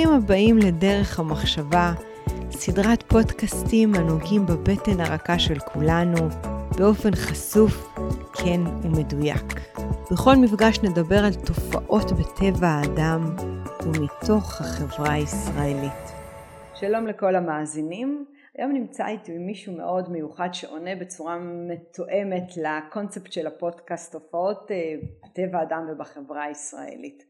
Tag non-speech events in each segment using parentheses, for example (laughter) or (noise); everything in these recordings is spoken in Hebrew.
ברוכים הבאים לדרך המחשבה, סדרת פודקאסטים הנוגעים בבטן הרכה של כולנו, באופן חשוף, כן ומדויק. בכל מפגש נדבר על תופעות בטבע האדם ומתוך החברה הישראלית. שלום לכל המאזינים. היום נמצא איתי מישהו מאוד מיוחד שעונה בצורה מתואמת לקונספט של הפודקאסט תופעות אה, בטבע האדם ובחברה הישראלית.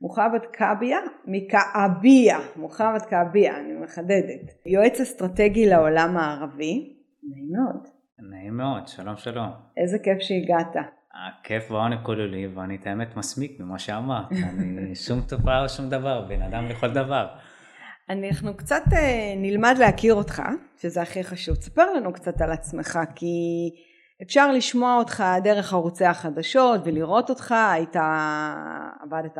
מוחמד קאביה, מקאביה, מוחמד קאביה, אני מחדדת, יועץ אסטרטגי לעולם הערבי, נעים מאוד. נעים מאוד, שלום שלום. איזה כיף שהגעת. הכיף והעונג כולו לי, ואני את האמת מסמיק ממה שאמרת, אני שום תופעה או שום דבר, בן אדם לכל דבר. אנחנו קצת אה, נלמד להכיר אותך, שזה הכי חשוב. תספר לנו קצת על עצמך, כי אפשר לשמוע אותך דרך ערוצי החדשות ולראות אותך, היית, עבדת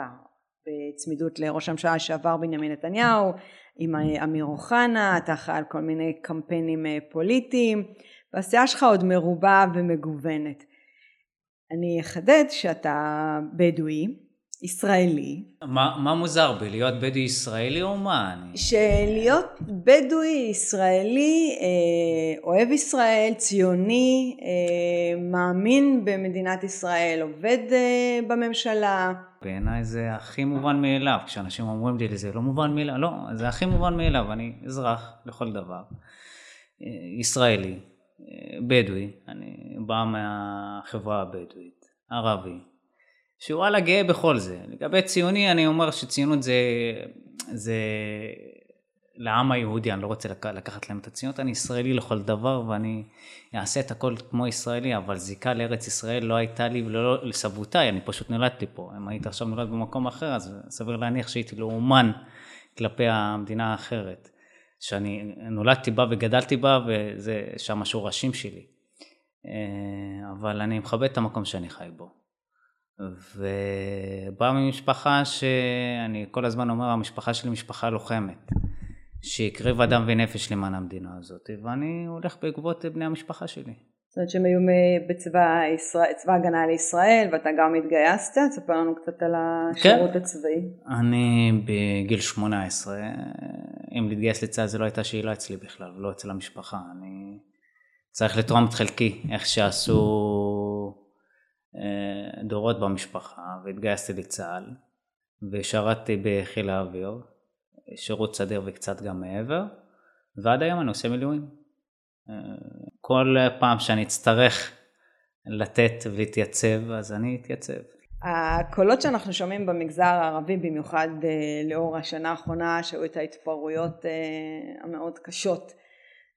בצמידות לראש הממשלה שעבר בנימין נתניהו, עם אמיר אוחנה, אתה אחראי על כל מיני קמפיינים אה, פוליטיים, והעשייה שלך עוד מרובה ומגוונת. אני אחדד שאתה בדואי, ישראלי. מה, מה מוזר בי? להיות בדואי ישראלי או מה? אני... שלהיות בדואי ישראלי, אה, אוהב ישראל, ציוני, אה, מאמין במדינת ישראל, עובד אה, בממשלה. בעיניי זה הכי מובן מאליו, כשאנשים אומרים לי זה לא מובן מאליו, לא, זה הכי מובן מאליו, אני אזרח לכל דבר. ישראלי, בדואי, אני בא מהחברה הבדואית, ערבי. שוואלה גאה בכל זה. לגבי ציוני אני אומר שציונות זה, זה לעם היהודי, אני לא רוצה לק, לקחת להם את הציונות, אני ישראלי לכל דבר ואני אעשה את הכל כמו ישראלי, אבל זיקה לארץ ישראל לא הייתה לי ולא לסבותיי, אני פשוט נולדתי פה. אם היית עכשיו נולד במקום אחר, אז סביר להניח שהייתי לאומן כלפי המדינה האחרת. שאני נולדתי בה וגדלתי בה וזה שם השורשים שלי. אה, אבל אני מכבד את המקום שאני חי בו. ובא ממשפחה שאני כל הזמן אומר, המשפחה שלי משפחה לוחמת, שהקריב אדם ונפש למען המדינה הזאת, ואני הולך בעקבות בני המשפחה שלי. זאת אומרת שהם היו בצבא ישראל, צבא הגנה לישראל ואתה גם התגייסת, תספר לנו קצת על השירות כן. הצבאי. אני בגיל 18, אם להתגייס לצה"ל זה לא הייתה שאלה אצלי בכלל, לא אצל המשפחה, אני צריך לתרום את חלקי, איך שעשו אה, דורות במשפחה והתגייסתי לצה"ל ושרתתי בחיל האוויר, שירות סדיר וקצת גם מעבר ועד היום אני עושה מילואים. אה, כל פעם שאני אצטרך לתת ולהתייצב אז אני אתייצב. הקולות שאנחנו שומעים במגזר הערבי במיוחד אה, לאור השנה האחרונה שהיו את ההתפרעויות המאוד קשות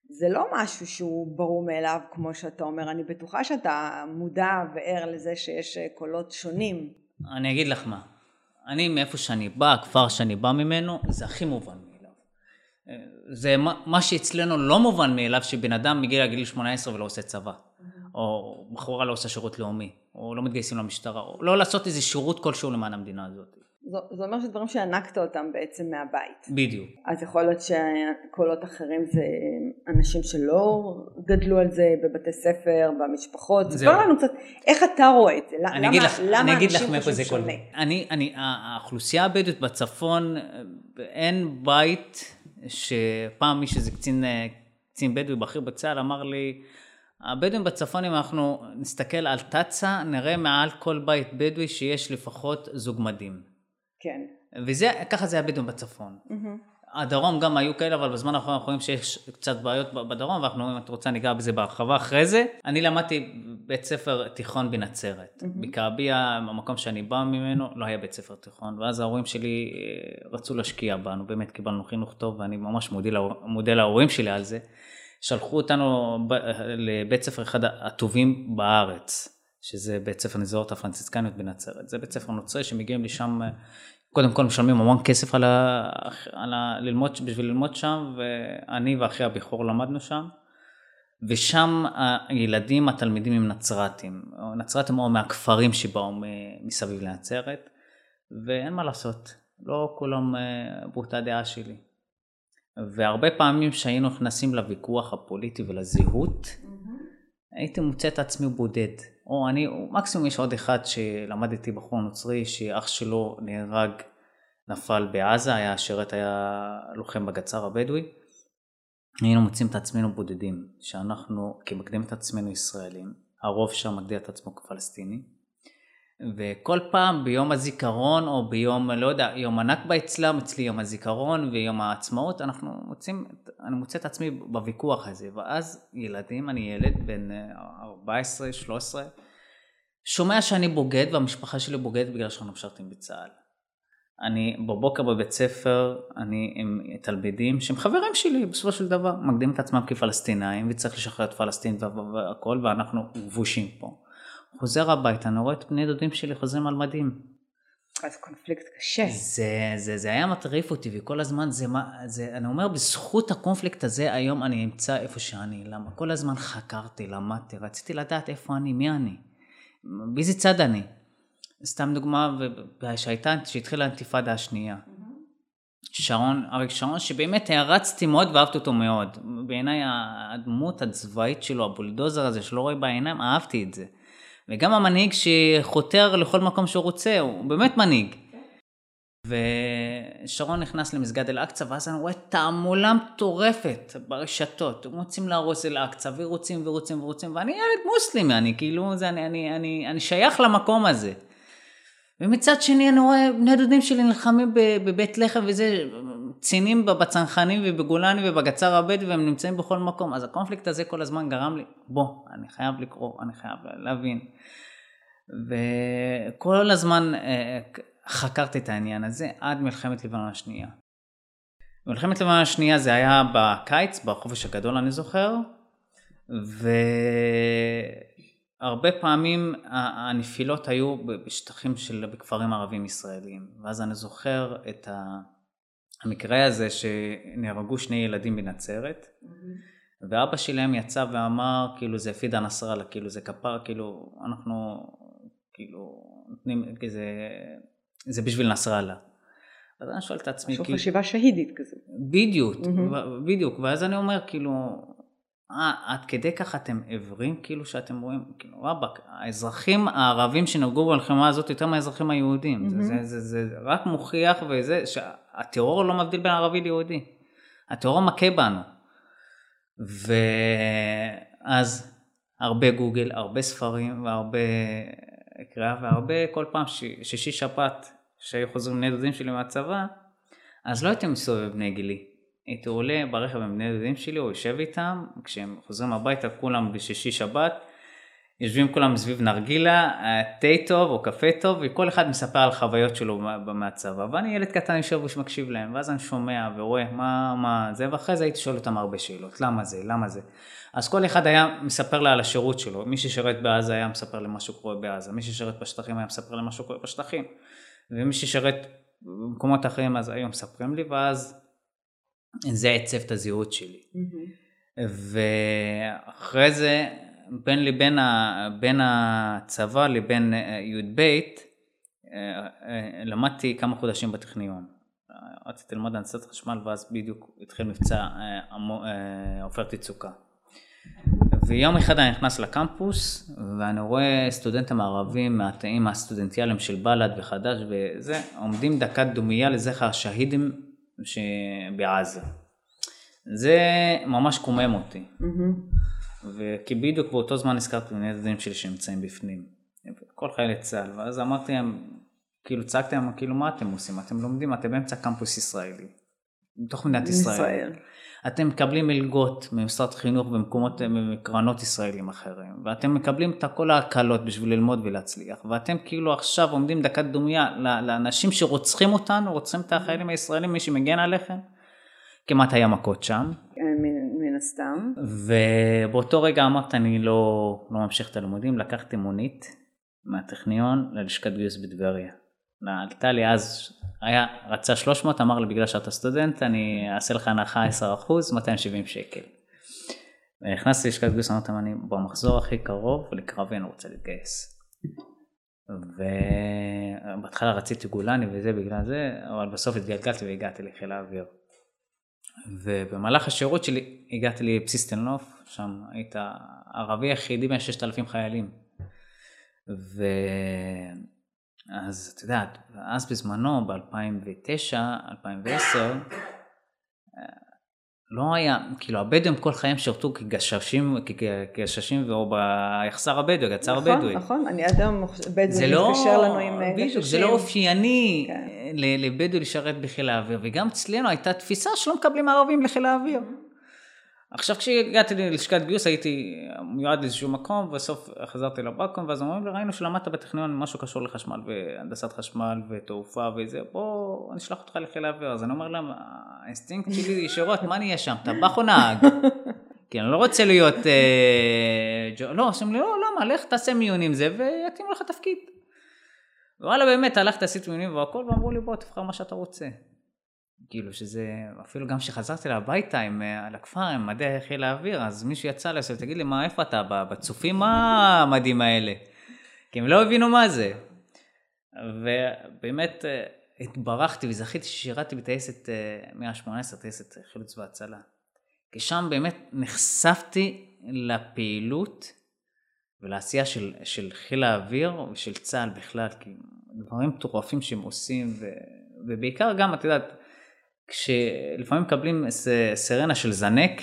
זה לא משהו שהוא ברור מאליו כמו שאתה אומר, אני בטוחה שאתה מודע וער לזה שיש אה, קולות שונים. אני אגיד לך מה, אני מאיפה שאני בא, הכפר שאני בא ממנו, זה הכי מובן מאליו. זה מה שאצלנו לא מובן מאליו שבן אדם מגיע לגיל 18 ולא עושה צבא, או בחורה לא עושה שירות לאומי, או לא מתגייסים למשטרה, או לא לעשות איזה שירות כלשהו למען המדינה הזאת. זה אומר שדברים שענקת אותם בעצם מהבית. בדיוק. אז יכול להיות שקולות אחרים זה אנשים שלא גדלו על זה בבתי ספר, במשפחות. ספר לנו קצת איך אתה רואה את זה. אני אגיד לך, למה אני אגיד לך מאיפה זה כל... אני, אני, האוכלוסייה הבדואית בצפון, אין בית שפעם מי שזה קצין, קצין בדואי בכיר בצה"ל אמר לי, הבדואים בצפון, אם אנחנו נסתכל על תצ"א, נראה מעל כל בית בדואי שיש לפחות זוג מדים. כן. וזה, ככה זה הבדואים בצפון. Mm-hmm. הדרום גם היו כאלה, אבל בזמן האחרון אנחנו רואים שיש קצת בעיות בדרום, ואנחנו, אם את רוצה, ניגע בזה בהרחבה אחרי זה. אני למדתי בית ספר תיכון בנצרת. Mm-hmm. בכעביה, המקום שאני בא ממנו, לא היה בית ספר תיכון. ואז ההורים שלי אה, רצו להשקיע בנו, באמת קיבלנו חינוך טוב, ואני ממש מודה להורים שלי על זה. שלחו אותנו לבית ספר אחד הטובים בארץ. שזה בית ספר נזירות הפרנציסקניות בנצרת. זה בית ספר נוצרי שמגיעים לשם, קודם כל משלמים המון כסף על ה... על ה... ללמוד, בשביל ללמוד שם, ואני ואחי הבכור למדנו שם. ושם הילדים, התלמידים הם נצרתים. נצרתים או מהכפרים שבאו מסביב לנצרת, ואין מה לעשות, לא כולם אה, באותה דעה שלי. והרבה פעמים שהיינו נכנסים לוויכוח הפוליטי ולזהות, mm-hmm. הייתי מוצא את עצמי בודד. או אני, או מקסימום יש עוד אחד שלמד איתי בחור נוצרי שאח שלו נהרג נפל בעזה, היה שירת, היה לוחם בגצר הבדואי. היינו מוצאים את עצמנו בודדים, שאנחנו, כי מקדים את עצמנו ישראלים, הרוב שם מגדיר את עצמו כפלסטיני. וכל פעם ביום הזיכרון או ביום, לא יודע, יום הנכבה אצלם, אצלי יום הזיכרון ויום העצמאות, אנחנו מוצאים, אני מוצא את עצמי בוויכוח הזה. ואז ילדים, אני ילד בן 14, 13, שומע שאני בוגד והמשפחה שלי בוגדת בגלל שאנחנו משרתים בצה"ל. אני בבוקר בבית ספר, אני עם תלמידים שהם חברים שלי בסופו של דבר, מקדימים את עצמם כפלסטינאים וצריך לשחרר את פלסטין והכל ואנחנו גבושים פה. חוזר הביתה, אני רואה את בני דודים שלי חוזרים על מדים. אז קונפליקט קשה. זה, זה, זה היה מטריף אותי וכל הזמן זה מה, זה, אני אומר בזכות הקונפליקט הזה היום אני אמצא איפה שאני, למה כל הזמן חקרתי, למדתי, רציתי לדעת איפה אני, מי אני, באיזה צד אני. סתם דוגמה, שהייתה, שהתחילה האינתיפאדה השנייה. שרון, אריק שרון, שבאמת הערצתי מאוד ואהבתי אותו מאוד. בעיניי הדמות הצבאית שלו, הבולדוזר הזה שלא רואה בעיניים, אהבתי את זה. וגם המנהיג שחותר לכל מקום שהוא רוצה, הוא באמת מנהיג. ושרון נכנס למסגד אל-אקצא, ואז אני רואה תעמולה מטורפת ברשתות, הם רוצים להרוס אל-אקצא, ורוצים ורוצים ורוצים, ואני ילד מוסלמי, אני כאילו, זה, אני, אני, אני, אני שייך למקום הזה. ומצד שני אני רואה בני דודים שלי נלחמים בבית לחם וזה, קצינים בצנחנים ובגולני ובגצר הבדואי והם נמצאים בכל מקום. אז הקונפליקט הזה כל הזמן גרם לי, בוא, אני חייב לקרוא, אני חייב להבין. וכל הזמן אה, חקרתי את העניין הזה עד מלחמת לבנון השנייה. מלחמת לבנון השנייה זה היה בקיץ, בחופש הגדול אני זוכר, ו... הרבה פעמים הנפילות היו בשטחים של, בכפרים ערבים ישראלים, ואז אני זוכר את המקרה הזה שנהרגו שני ילדים בנצרת, mm-hmm. ואבא שלהם יצא ואמר, כאילו זה פידה נסראללה, כאילו זה כפר, כאילו אנחנו, כאילו, נותנים, זה, זה בשביל נסראללה. אז אני שואל את עצמי, כאילו, חשיבה שהידית כזה. בדיוק, mm-hmm. בדיוק, ואז אני אומר, כאילו, אה, עד כדי כך אתם עיוורים כאילו שאתם רואים, כאילו רבאק, האזרחים הערבים שנהרגו בלחימה הזאת יותר מהאזרחים היהודים, mm-hmm. זה, זה, זה, זה רק מוכיח וזה, שהטרור לא מבדיל בין ערבי ליהודי, הטרור מכה בנו. ואז הרבה גוגל, הרבה ספרים והרבה קריאה והרבה כל פעם שישי שבת שהיו חוזרים בני דודים שלי מהצבא, אז לא הייתי מסתובב בני גילי. הייתי עולה ברכב עם בני דודים שלי, הוא יושב איתם, כשהם חוזרים הביתה כולם בשישי שבת, יושבים כולם סביב נרגילה, תה טוב או קפה טוב, וכל אחד מספר על חוויות שלו מהצבא, ואני ילד קטן יושב ומקשיב להם, ואז אני שומע ורואה מה, מה זה, ואחרי זה הייתי שואל אותם הרבה שאלות, למה זה, למה זה. אז כל אחד היה מספר לה על השירות שלו, מי ששירת בעזה היה מספר למה שקורה בעזה, מי ששירת בשטחים היה מספר למה שקורה בשטחים, ומי ששירת במקומות אחרים אז היו מספרים לי, ואז זה עיצב את הזהות שלי. Mm-hmm. ואחרי זה, בין לבין ה, בין הצבא לבין אה, י"ב, אה, אה, למדתי כמה חודשים בטכניון. רציתי ללמוד הנדסת חשמל ואז בדיוק התחיל מבצע עופרת יצוקה. ויום אחד אני נכנס לקמפוס ואני רואה סטודנטים ערבים מהתאים הסטודנטיאליים של בל"ד וחד"ש וזה, עומדים דקת דומייה לזכר השהידים שבעזה. זה ממש קומם אותי. Mm-hmm. וכי בדיוק באותו זמן הזכרתי בני ילדים שלי שנמצאים בפנים. כל חיילי צה"ל, ואז אמרתי להם, כאילו צעקתי להם, כאילו מה אתם עושים? אתם לומדים, אתם באמצע קמפוס ישראלי. בתוך מדינת ישראל. ישראל. אתם מקבלים מלגות ממשרד חינוך במקומות, מקרנות ישראלים אחרים, ואתם מקבלים את כל ההקלות בשביל ללמוד ולהצליח, ואתם כאילו עכשיו עומדים דקת דומייה לאנשים שרוצחים אותנו, רוצחים את החיילים הישראלים, מי שמגן עליכם, כמעט היה מכות שם. מן הסתם. ובאותו רגע אמרת אני לא, לא ממשיך את הלימודים, לקחתי מונית מהטכניון ללשכת גיוס בטבריה. עלתה לי אז, היה, רצה 300, אמר לי בגלל שאתה סטודנט אני אעשה לך הנחה 10%, 270 שקל. נכנסתי ללשכת גיוס, אמרתי אני במחזור הכי קרוב לקרבי אני רוצה להתגייס. ובהתחלה רציתי גולני וזה בגלל זה, אבל בסוף התגלגלתי והגעתי לחיל האוויר. ובמהלך השירות שלי הגעתי לבסיס תל נוף, שם היית ערבי יחידי בין 6,000 חיילים. ו... אז את יודעת, אז בזמנו, ב-2009, 2010, לא היה, כאילו הבדואים כל חייהם שירתו כגששים, כגששים או ביחסר הבדואי, גצר נכון, הבדואי. נכון, נכון, אני עד היום בדואי לא, מתקשר לנו עם גששים. בדיוק, זה לא אופייני כן. לבדואי לשרת בחיל האוויר, וגם אצלנו הייתה תפיסה שלא מקבלים ערבים לחיל האוויר. עכשיו כשהגעתי ללשכת גיוס הייתי מיועד לאיזשהו מקום ובסוף חזרתי לבקו"ם ואז אומרים לי ראינו שלמדת בטכניון משהו קשור לחשמל והנדסת חשמל ותעופה וזה בוא נשלח אותך לחיל האוויר אז אני אומר להם האינסטינקט שלי ישירות מה נהיה שם טבח או נהג כי אני לא רוצה להיות אה, לא עושים לי לא למה לך תעשה מיונים זה ויתאים לך תפקיד. וואלה באמת הלכתי עשיתי מיונים והכל ואמרו לי בוא תבחר מה שאתה רוצה. כאילו שזה, אפילו גם כשחזרתי הביתה עם, על הכפר עם מדי חיל האוויר, אז מישהו יצא לי, תגיד לי, מה, איפה אתה? בצופים? מה המדים האלה? כי הם לא הבינו מה זה. ובאמת אה, התברכתי וזכיתי ששירתי בטייסת 118, טייסת חילוץ והצלה. כי שם באמת נחשפתי לפעילות ולעשייה של, של חיל האוויר ושל צה"ל בכלל, כי דברים מטורפים שהם עושים, ו, ובעיקר גם, את יודעת, כשלפעמים מקבלים סרנה של זנק,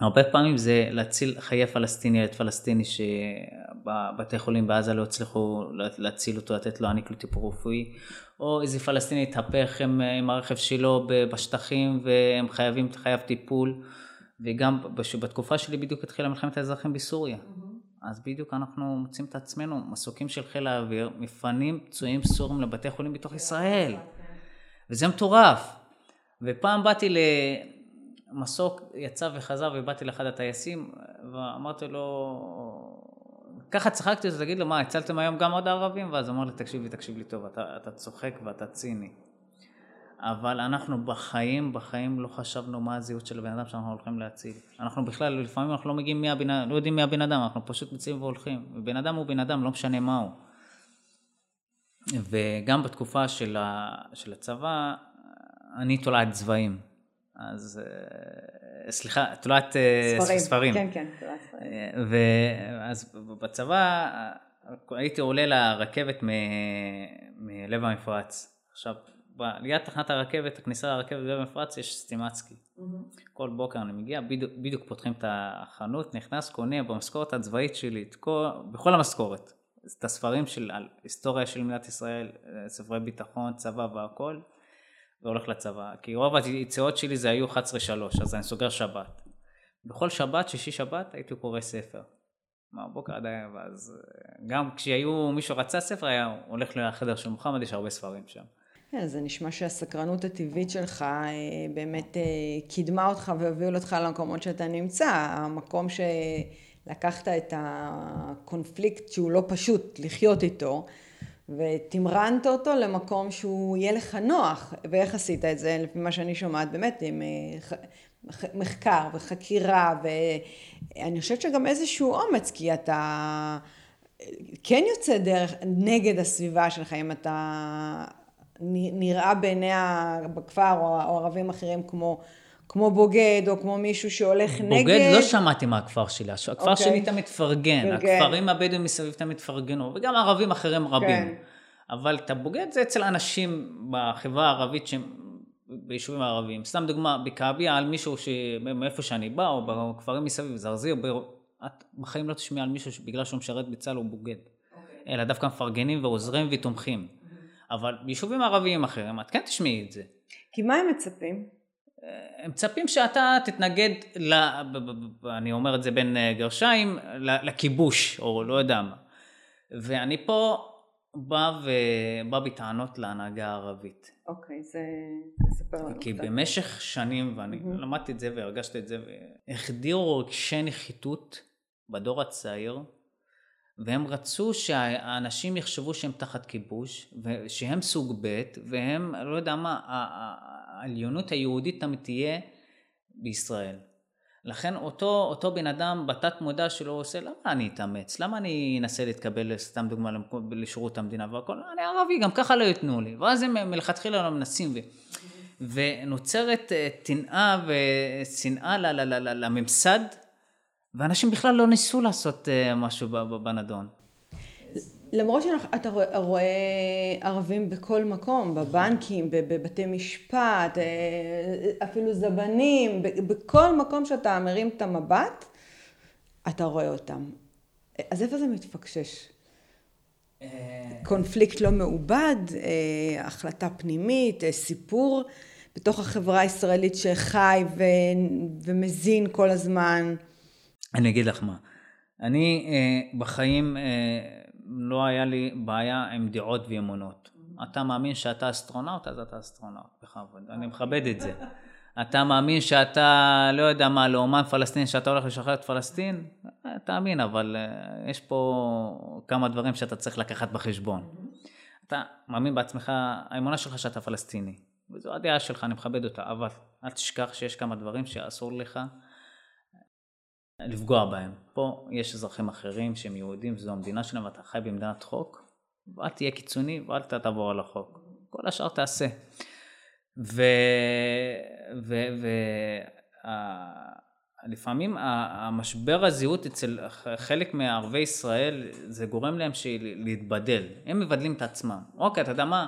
הרבה פעמים זה להציל חיי פלסטיני, ילד פלסטיני שבבתי חולים בעזה לא הצליחו להציל אותו, לתת לו, להעניק לו טיפול רפואי, או איזה פלסטיני התהפך עם, עם הרכב שלו בשטחים והם חייבים, חייב טיפול, וגם בתקופה שלי בדיוק התחילה מלחמת האזרחים בסוריה. Mm-hmm. אז בדיוק אנחנו מוצאים את עצמנו, מסוקים של חיל האוויר, מפנים פצועים סורים לבתי חולים בתוך ישראל. וזה מטורף. ופעם באתי למסוק, יצא וחזר ובאתי לאחד הטייסים ואמרתי לו, ככה צחקתי אותו, תגיד לו מה, הצלתם היום גם עוד ערבים? ואז אמר לי, תקשיב לי, תקשיב לי טוב, אתה, אתה צוחק ואתה ציני. אבל אנחנו בחיים, בחיים לא חשבנו מה הזהות של הבן אדם שאנחנו הולכים להציל. אנחנו בכלל, לפעמים אנחנו לא מגיעים מי הבן, לא יודעים מי הבן אדם, אנחנו פשוט מציעים והולכים. ובן אדם הוא בן אדם, לא משנה מה הוא. וגם בתקופה של, ה, של הצבא, אני תולעת צבעים. אז אה, סליחה, תולעת אה, ספרים. ספרים. כן, כן, תולעת ספרים. אה, ואז בצבא הייתי עולה לרכבת מ... מלב המפרץ. עכשיו, ליד תחנת הרכבת, הכניסה לרכבת בלב המפרץ, יש סטימצקי. Mm-hmm. כל בוקר אני מגיע, בדיוק, בדיוק פותחים את החנות, נכנס, קונה במשכורת הצבאית שלי, כל, בכל המשכורת. את הספרים של על היסטוריה של מדינת ישראל, ספרי ביטחון, צבא והכל. והולך לצבא. כי רוב היציאות שלי זה היו 11-3, אז אני סוגר שבת. בכל שבת, שישי שבת, הייתי קורא ספר. מהבוקר עד הערב, אז אה, גם כשהיו, מישהו רצה ספר, היה הולך לחדר של מוחמד, יש הרבה ספרים שם. כן, זה נשמע שהסקרנות הטבעית שלך אה, באמת אה, קידמה אותך והוביל אותך למקומות שאתה נמצא. המקום שלקחת את הקונפליקט שהוא לא פשוט לחיות איתו, ותמרנת אותו למקום שהוא יהיה לך נוח. ואיך עשית את זה? לפי מה שאני שומעת, באמת, עם אה, מחקר וחקירה, ואני חושבת שגם איזשהו אומץ, כי אתה אה, כן יוצא דרך נגד הסביבה שלך, אם אתה נראה בעיני בכפר או ערבים אחרים כמו כמו בוגד, או כמו מישהו שהולך בוגד נגד. בוגד לא שמעתי מהכפר שלי, הכפר okay. אוקיי. שלי תמיד מפרגן, הכפרים הבדואים מסביב תמיד פרגנו, וגם ערבים אחרים רבים. כן. אבל את הבוגד זה אצל אנשים בחברה הערבית שהם ביישובים הערביים. סתם דוגמה, בכעביה על מישהו מאיפה שאני בא, או בכפרים מסביב, זרזיר, את בחיים לא תשמעי על מישהו שבגלל שהוא משרת בצה"ל הוא בוגד. Okay. אוקיי. אלא דווקא מפרגנים ועוזרים ותומכים. אבל ביישובים ערביים אחרים, את כן תשמעי את זה. כי מה הם מצפים? הם מצפים שאתה תתנגד, ל, אני אומר את זה בין אה, גרשיים, לכיבוש, או לא יודע מה. ואני פה בא, ו... בא בטענות להנהגה הערבית. אוקיי, זה... תספר לנו כי קצת. במשך שנים, ואני mm-hmm. למדתי את זה והרגשתי את זה, והחדירו רגשי נחיתות בדור הצעיר, והם רצו שהאנשים יחשבו שהם תחת כיבוש, ושהם סוג ב', והם, לא יודע מה, העליונות היהודית תמיד תהיה בישראל. לכן אותו, אותו בן אדם בתת מודע שלו עושה, למה אני אתאמץ? למה אני אנסה להתקבל, סתם דוגמה, לשירות המדינה והכל? אני ערבי, גם ככה לא ייתנו לי. ואז הם מלכתחילה לא מנסים. ו... ונוצרת אה, טנאה ושנאה לממסד, ואנשים בכלל לא ניסו לעשות אה, משהו בנדון. למרות שאתה רואה, ערבים בכל מקום, בבנקים, בבתי משפט, אה, אפילו זבנים, בכל מקום שאתה מרים את המבט, אתה רואה אותם. אז איפה זה מתפקשש? אה, קונפליקט לא מעובד, אה, החלטה פנימית, סיפור בתוך החברה הישראלית שחי ו... ומזין כל הזמן. אני אגיד לך מה, אני בחיים לא היה לי בעיה עם דעות ואמונות. אתה מאמין שאתה אסטרונאוט, אז אתה אסטרונאוט, בכבוד. אני מכבד את זה. (laughs) אתה מאמין שאתה, לא יודע מה, לאומן פלסטיני, שאתה הולך לשחרר את פלסטין? תאמין, אבל אה, יש פה כמה דברים שאתה צריך לקחת בחשבון. אתה מאמין בעצמך, האמונה שלך שאתה פלסטיני. וזו הדעה שלך, אני מכבד אותה, אבל אל תשכח שיש כמה דברים שאסור לך לפגוע בהם. פה יש אזרחים אחרים שהם יהודים, זו המדינה שלהם ואתה חי במדינת חוק, ואל תהיה קיצוני ואל תעבור על החוק. כל השאר תעשה. ו... ו... ו... המשבר הזהות אצל חלק מערבי ישראל, זה גורם להם להתבדל. הם מבדלים את עצמם. אוקיי, אתה יודע מה?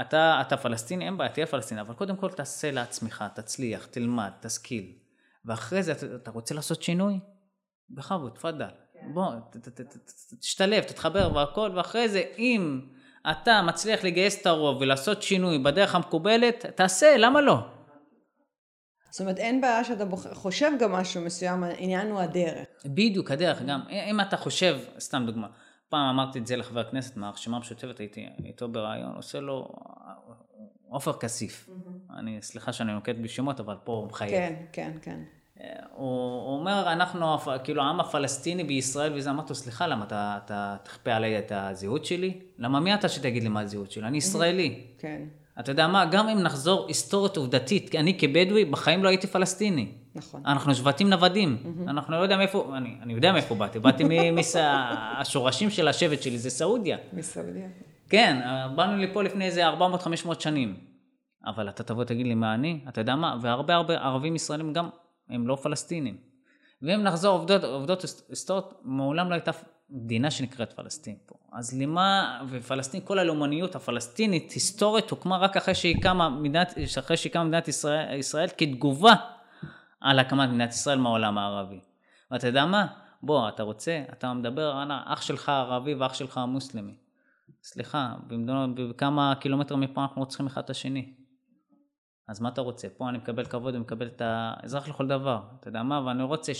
אתה, אתה פלסטיני, אין בעיה, תהיה פלסטיני, אבל קודם כל תעשה לעצמך, תצליח, תלמד, תשכיל. ואחרי זה אתה רוצה לעשות שינוי? בכבוד, תפאדל. כן. בוא, תשתלב, תתחבר והכל, ואחרי זה אם אתה מצליח לגייס את הרוב ולעשות שינוי בדרך המקובלת, תעשה, למה לא? זאת אומרת, אין בעיה שאתה חושב גם משהו מסוים, העניין הוא הדרך. בדיוק, הדרך, גם. אם אתה חושב, סתם דוגמה, פעם אמרתי את זה לחבר הכנסת מהרשימה המשותפת, הייתי איתו בריאיון, עושה לו עופר כסיף. Mm-hmm. אני, סליחה שאני נוקט בשמות, אבל פה הוא מחייב. כן, כן, כן. אה, הוא, אומר, אנחנו, כאילו, העם הפלסטיני בישראל, וזה אמרתי לו, סליחה, למה אתה, אתה תכפה עליי את הזהות שלי? למה מי אתה שתגיד לי מה הזהות שלי? אני ישראלי. כן. אתה יודע מה, גם אם נחזור היסטורית עובדתית, אני כבדואי, בחיים לא הייתי פלסטיני. נכון. אנחנו שבטים נוודים. Mm-hmm. אנחנו לא יודע מאיפה, אני, אני יודע מאיפה באתי, באתי מהשורשים (laughs) של השבט שלי, זה סעודיה. מסעודיה. כן, באנו לפה לפני איזה 400-500 שנים. אבל אתה תבוא ותגיד לי מה אני, אתה יודע מה, והרבה הרבה ערבים ישראלים גם, הם לא פלסטינים. ואם נחזור עובדות, עובדות היסטוריות, מעולם לא הייתה מדינה שנקראת פלסטין פה. אז למה, ופלסטין, כל הלאומניות הפלסטינית, היסטורית, הוקמה רק אחרי שהיא קמה מדינת, אחרי שהיא קמה מדינת ישראל, ישראל כתגובה על הקמת מדינת ישראל מהעולם הערבי. ואתה יודע מה? בוא, אתה רוצה, אתה מדבר על אח שלך הערבי ואח שלך המוסלמי. סליחה, בכמה קילומטר מפה אנחנו רוצים אחד את השני. אז מה אתה רוצה? פה אני מקבל כבוד ומקבל את האזרח לכל דבר, אתה יודע מה? ואני רוצה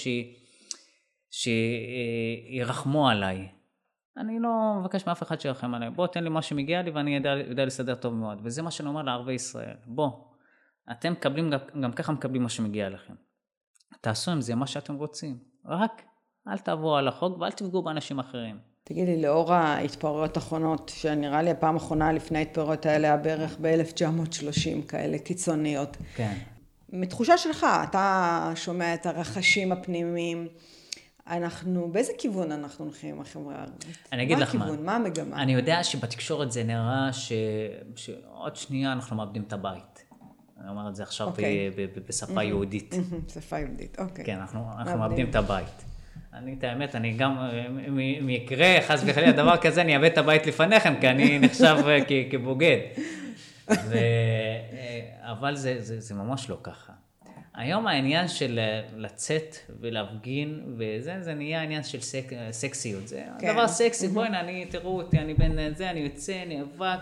שירחמו עליי. אני לא מבקש מאף אחד שירחם עליי. בוא, תן לי מה שמגיע לי ואני יודע, יודע לסדר טוב מאוד. וזה מה שאני אומר לערבי ישראל. בוא, אתם מקבלים, גם ככה מקבלים מה שמגיע לכם. תעשו עם זה מה שאתם רוצים. רק אל תעברו על החוק ואל תפגעו באנשים אחרים. תגיד לי, לאור ההתפרעויות האחרונות, שנראה לי הפעם האחרונה לפני ההתפרעויות האלה היה בערך ב-1930 כאלה קיצוניות. כן. מתחושה שלך, אתה שומע את הרחשים הפנימיים. אנחנו, באיזה כיוון אנחנו הולכים עם החברה הערבית? אני אגיד לך מה. מה הכיוון? מה המגמה? אני יודע שבתקשורת זה נראה ש... שעוד שנייה אנחנו מאבדים את הבית. אני אומר את זה עכשיו okay. אוקיי. בשפה יהודית. שפה יהודית, אוקיי. כן, אנחנו, אנחנו מאבדים את הבית. אני, את האמת, אני גם, אם יקרה חס וחלילה דבר כזה, אני אאבד את הבית לפניכם, כי אני נחשב אה, כבוגד. ו... אה, אבל זה, זה, זה ממש לא ככה. היום העניין של אה, לצאת ולהפגין וזה, זה נהיה עניין של סק, סקסיות. זה כן. דבר סקסי, בואי הנה, אני, תראו אותי, אני בן זה, אני יוצא, נאבק.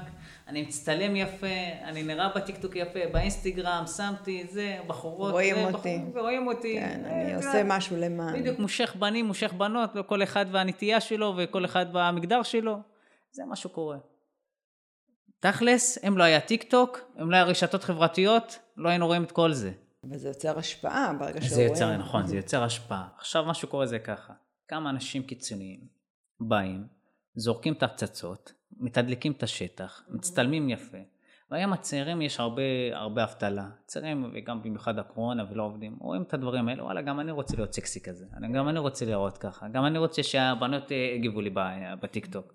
אני מצטלם יפה, אני נראה בטיקטוק יפה, באינסטגרם, שמתי זה, בחורות, רואים זה, אותי. בחור, רואים אותי. כן, אני עושה משהו למען. בדיוק, מושך בנים, מושך בנות, כל אחד והנטייה שלו וכל אחד והמגדר שלו, זה מה שקורה. תכלס, אם לא היה טיק טוק, אם לא היה רשתות חברתיות, לא היינו רואים את כל זה. וזה יוצר השפעה ברגע שרואים. זה יוצר, נכון, זה יוצר השפעה. עכשיו מה שקורה זה ככה, כמה אנשים קיצוניים באים, זורקים את הפצצות, מתדלקים את השטח, מצטלמים יפה. והיום הצעירים יש הרבה, הרבה אבטלה. צעירים, וגם במיוחד הקורונה ולא עובדים, רואים את הדברים האלה, וואלה, גם אני רוצה להיות סקסי כזה. גם אני רוצה לראות ככה. גם אני רוצה שהבנות אה, יגיבו לי בטיקטוק.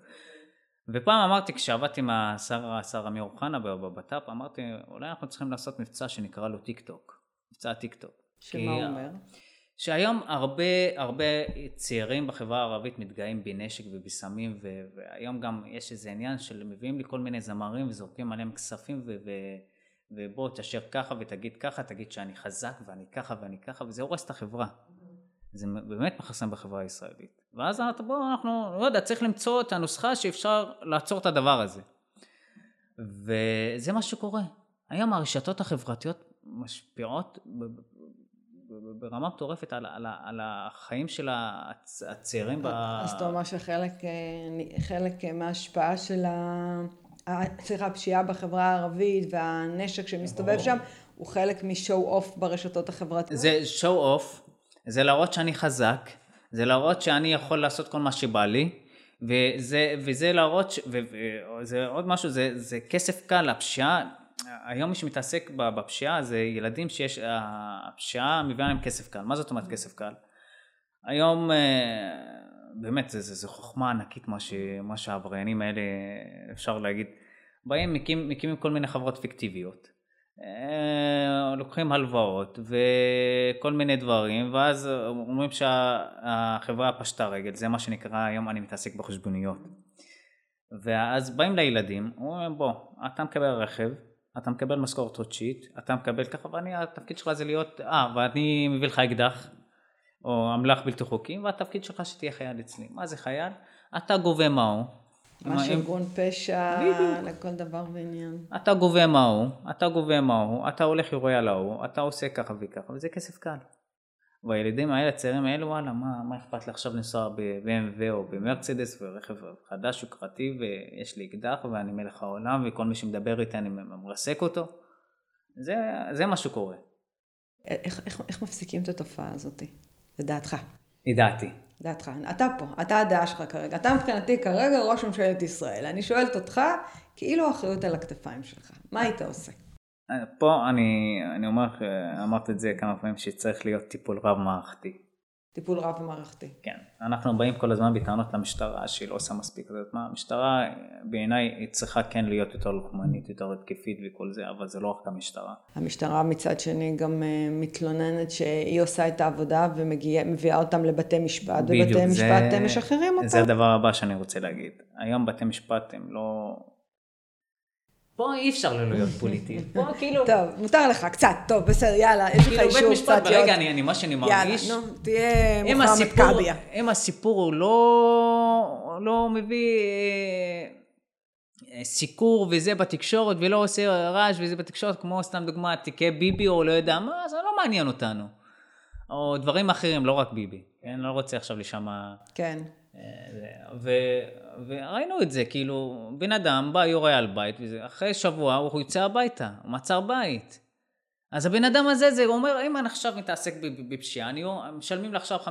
ופעם אמרתי, כשעבדתי עם השר, השר אמיר אוחנה בבט"פ, אמרתי, אולי אנחנו צריכים לעשות מבצע שנקרא לו טיק טוק. מבצע טיק טוק. שמה הוא אומר? שהיום הרבה הרבה צעירים בחברה הערבית מתגאים בנשק ובסמים ו- והיום גם יש איזה עניין של מביאים לי כל מיני זמרים וזורקים עליהם כספים ו- ו- ובוא תשאר ככה ותגיד ככה, תגיד שאני חזק ואני ככה ואני ככה וזה הורס את החברה. זה באמת מכרסם בחברה הישראלית. ואז בואו אנחנו, לא יודע, צריך למצוא את הנוסחה שאפשר לעצור את הדבר הזה. וזה מה שקורה. היום הרשתות החברתיות משפיעות ברמה מטורפת על, על, על החיים של הצעירים. אז אתה אומר שחלק חלק מההשפעה של ה... סליחה, הפשיעה בחברה הערבית והנשק שמסתובב שם הוא חלק מ show off ברשתות החברתיות. זה show off, זה להראות שאני חזק, זה להראות שאני יכול לעשות כל מה שבא לי, וזה, וזה להראות, ש... וזה עוד משהו, זה, זה כסף קל, הפשיעה היום מי שמתעסק בפשיעה זה ילדים שיש, הפשיעה מביאה להם כסף קל. מה זאת אומרת כסף קל? היום אה, באמת זה, זה, זה חוכמה ענקית מה, ש, מה שהעבריינים האלה אפשר להגיד. באים מקים, מקימים כל מיני חברות פיקטיביות. אה, לוקחים הלוואות וכל מיני דברים ואז אומרים שהחברה פשטה רגל זה מה שנקרא היום אני מתעסק בחשבוניות ואז באים לילדים אומרים בוא אתה מקבל רכב אתה מקבל משכורת חודשית, אתה מקבל ככה, ואני, התפקיד שלך זה להיות, אה, ואני מביא לך אקדח, או אמל"ח בלתי חוקי, והתפקיד שלך שתהיה חייל אצלי. מה זה חייל? אתה גובה מהו. מה שארגון פשע לכל דבר ועניין. אתה גובה מהו, אתה גובה מהו, אתה הולך יורה על ההוא, אתה עושה ככה וככה, וזה כסף קל. והילדים האלה, הצעירים האלה, וואלה, מה, מה אכפת לי עכשיו לנסוע ב-BMW או במרצדס ורכב חדש יוקרתי ויש לי אקדח ואני מלך העולם וכל מי שמדבר איתי אני מרסק אותו? זה, זה מה שקורה. איך, איך, איך מפסיקים את התופעה הזאת, לדעתך? לדעתי. לדעתך. אתה פה, אתה הדעה שלך כרגע. אתה מבחינתי כרגע ראש ממשלת ישראל. אני שואלת אותך, כאילו האחריות על הכתפיים שלך. מה היית עושה? פה אני, אני אומר, אמרת את זה כמה פעמים, שצריך להיות טיפול רב מערכתי. טיפול רב מערכתי. כן. אנחנו באים כל הזמן בטענות למשטרה שהיא לא עושה מספיק. זאת אומרת, המשטרה בעיניי היא צריכה כן להיות יותר לוחמנית, יותר התקפית וכל זה, אבל זה לא רק המשטרה. המשטרה מצד שני גם uh, מתלוננת שהיא עושה את העבודה ומביאה אותם לבתי משפט, ובתי משפט משחררים אותם. זה הדבר הבא שאני רוצה להגיד. היום בתי משפט הם לא... פה אי אפשר לא להיות פוליטי. (laughs) פה כאילו... טוב, מותר לך, קצת, טוב, בסדר, יאללה, יש לך כאילו, אישור קצת להיות... ברגע, אני, מה שאני מרגיש... יאללה, נו, תהיה מוחמד קאביה. אם הסיפור הוא לא, לא מביא אה, סיקור וזה בתקשורת, ולא עושה רעש וזה בתקשורת, כמו סתם דוגמא, תיקי ביבי או לא יודע מה, זה לא מעניין אותנו. או דברים אחרים, לא רק ביבי. כן, לא רוצה עכשיו לשמוע... כן. ו, וראינו את זה, כאילו, בן אדם בא, יורה על בית, אחרי שבוע הוא יוצא הביתה, הוא מצר בית. אז הבן אדם הזה, זה אומר, אם אני עכשיו מתעסק בפשיעה, אני משלמים לך עכשיו 50-60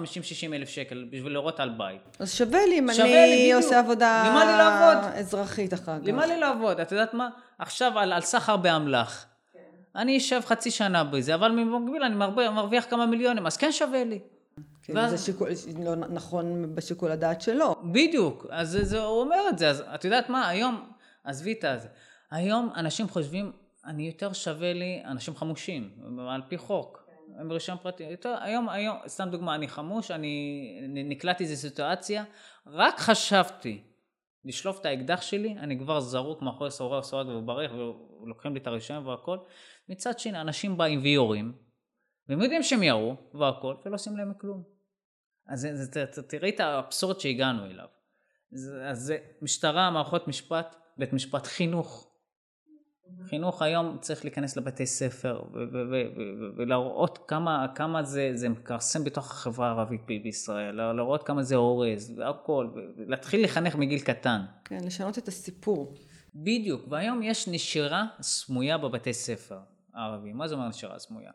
אלף שקל בשביל לראות על בית. אז שווה לי אם שווה אני לי, עושה עבודה לי? אזרחית אחר כך. למה לי לעבוד? את יודעת מה? עכשיו על, על סחר באמל"ח. כן. אני אשב חצי שנה בזה, אבל במקביל אני מרוויח כמה מיליונים, אז כן שווה לי. כן, ואז... זה שיקול, לא נכון בשיקול הדעת שלו. בדיוק, אז זה, זה, הוא אומר את זה, אז את יודעת מה, היום, עזבי את זה, היום אנשים חושבים, אני יותר שווה לי, אנשים חמושים, על פי חוק, הם ברישיון פרטי, יותר, היום, היום, סתם דוגמה, אני חמוש, אני נקלטתי איזו סיטואציה, רק חשבתי לשלוף את האקדח שלי, אני כבר זרוק מאחורי סורג סורג וברך, ולוקחים לי את הרישיון והכל. מצד שני, אנשים באים ויורים, והם יודעים שהם ירו והכל, ולא עושים להם כלום. אז זה, זה, ת, תראי את האבסורד שהגענו אליו. זה, אז זה משטרה, מערכות משפט, בית משפט, חינוך. חינוך היום צריך להיכנס לבתי ספר ולהראות כמה, כמה זה, זה מכרסם בתוך החברה הערבית בישראל, להראות כמה זה אורז והכל, ולהתחיל לחנך מגיל קטן. כן, לשנות את הסיפור. בדיוק, והיום יש נשירה סמויה בבתי ספר הערביים. מה זה אומר נשירה סמויה?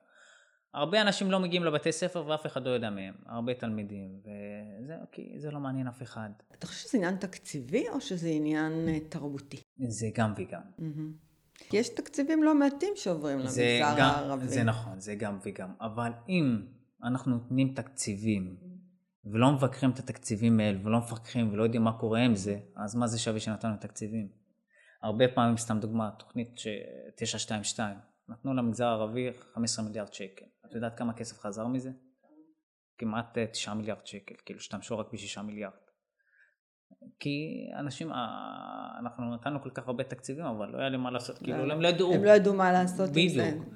הרבה אנשים לא מגיעים לבתי ספר ואף אחד לא יודע מהם, הרבה תלמידים, וזה כי זה לא מעניין אף אחד. אתה חושב שזה עניין תקציבי או שזה עניין אה, תרבותי? זה גם וגם. Mm-hmm. יש תקציבים לא מעטים שעוברים למגזר הערבי. זה נכון, זה גם וגם, אבל אם אנחנו נותנים תקציבים ולא מבקרים את התקציבים האלה ולא מפקחים ולא יודעים מה קורה עם זה, אז מה זה שווה שנתנו תקציבים? הרבה פעמים, סתם דוגמה, תוכנית 922, נתנו למגזר הערבי 15 מיליארד שקל. את יודעת כמה כסף חזר מזה? כמעט תשעה מיליארד שקל, כאילו השתמשו רק בשישה מיליארד. כי אנשים, אנחנו נתנו כל כך הרבה תקציבים, אבל לא היה לי מה לעשות, כאילו לא. הם לא ידעו. הם לא ידעו מה לעשות עם זה. בדיוק.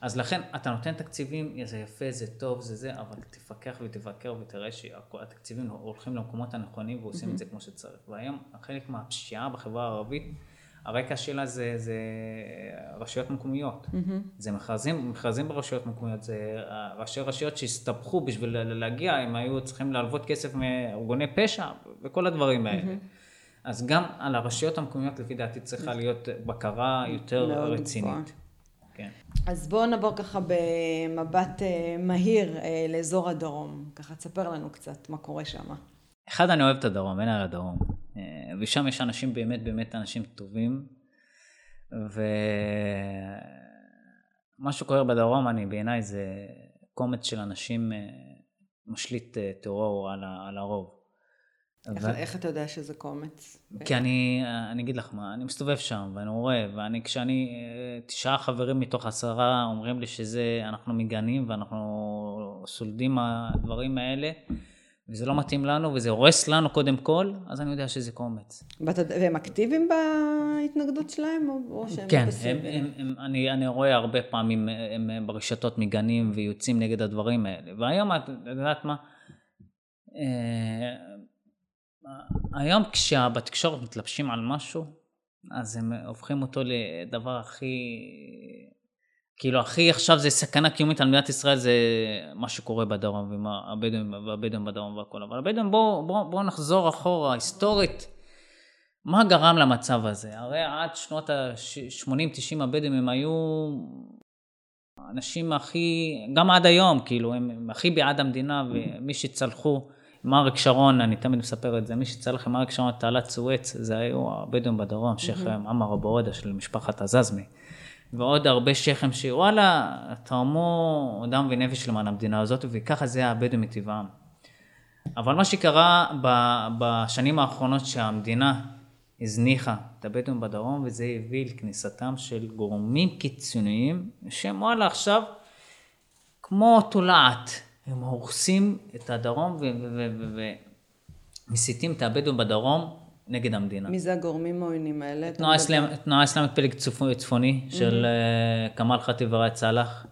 אז לכן אתה נותן תקציבים, זה יפה, זה טוב, זה זה, אבל תפקח ותבקר ותראה שהתקציבים הולכים למקומות הנכונים ועושים mm-hmm. את זה כמו שצריך. והיום חלק מהפשיעה בחברה הערבית, הרקע שלה זה, זה רשויות מקומיות. Mm-hmm. זה מכרזים, מכרזים ברשויות מקומיות, זה ראשי רשויות שהסתבכו בשביל להגיע, הם היו צריכים להלוות כסף מארגוני פשע וכל הדברים האלה. Mm-hmm. אז גם על הרשויות המקומיות לפי דעתי צריכה להיות בקרה יותר רצינית. גבוה. כן. אז בואו נעבור ככה במבט אה, מהיר אה, לאזור הדרום. ככה תספר לנו קצת מה קורה שם. אחד, אני אוהב את הדרום, אין על הדרום. אה, ושם יש אנשים באמת באמת אנשים טובים. ומה שקורה בדרום, אני בעיניי זה קומץ של אנשים משליט טרור על, על הרוב. איך, ו... איך אתה יודע שזה קומץ? כי אני, אני אגיד לך מה, אני מסתובב שם ואני רואה, ואני כשאני, תשעה חברים מתוך עשרה אומרים לי שזה, אנחנו מגנים ואנחנו סולדים מהדברים האלה, וזה לא מתאים לנו וזה הורס לנו קודם כל, אז אני יודע שזה קומץ. והם אקטיביים בהתנגדות שלהם או שהם כן, הם, הם, הם, אני, אני רואה הרבה פעמים הם ברשתות מגנים ויוצאים נגד הדברים האלה, והיום את יודעת מה? אה, היום כשבתקשורת מתלבשים על משהו, אז הם הופכים אותו לדבר הכי, כאילו הכי עכשיו זה סכנה קיומית על מדינת ישראל זה מה שקורה בדרום ועם הבדואים, והבדואים בדרום והכל, אבל הבדואים בואו בוא, בוא נחזור אחורה היסטורית, מה גרם למצב הזה? הרי עד שנות ה-80-90 הבדואים הם היו האנשים הכי, גם עד היום, כאילו, הם, הם הכי בעד המדינה ומי שצלחו עם אריק שרון, אני תמיד מספר את זה, מי שצלח עם אריק שרון את תעלת סואץ, זה היו הבדואים בדרום, שייח' עמר אבו עודה של משפחת עזזמי. ועוד הרבה שייח'ים שוואלה, תרמו דם ונפש למען המדינה הזאת, וככה זה הבדואים מטבעם. אבל מה שקרה בשנים האחרונות שהמדינה הזניחה את הבדואים בדרום, וזה הביא לכניסתם של גורמים קיצוניים, שהם וואלה עכשיו כמו תולעת. הם הורסים את הדרום ומסיתים את הבדואים בדרום נגד המדינה. מי זה הגורמים העוינים האלה? תנועה אסלאמית פלג צפוני של אה, כמאל חטיב וראאד סאלח.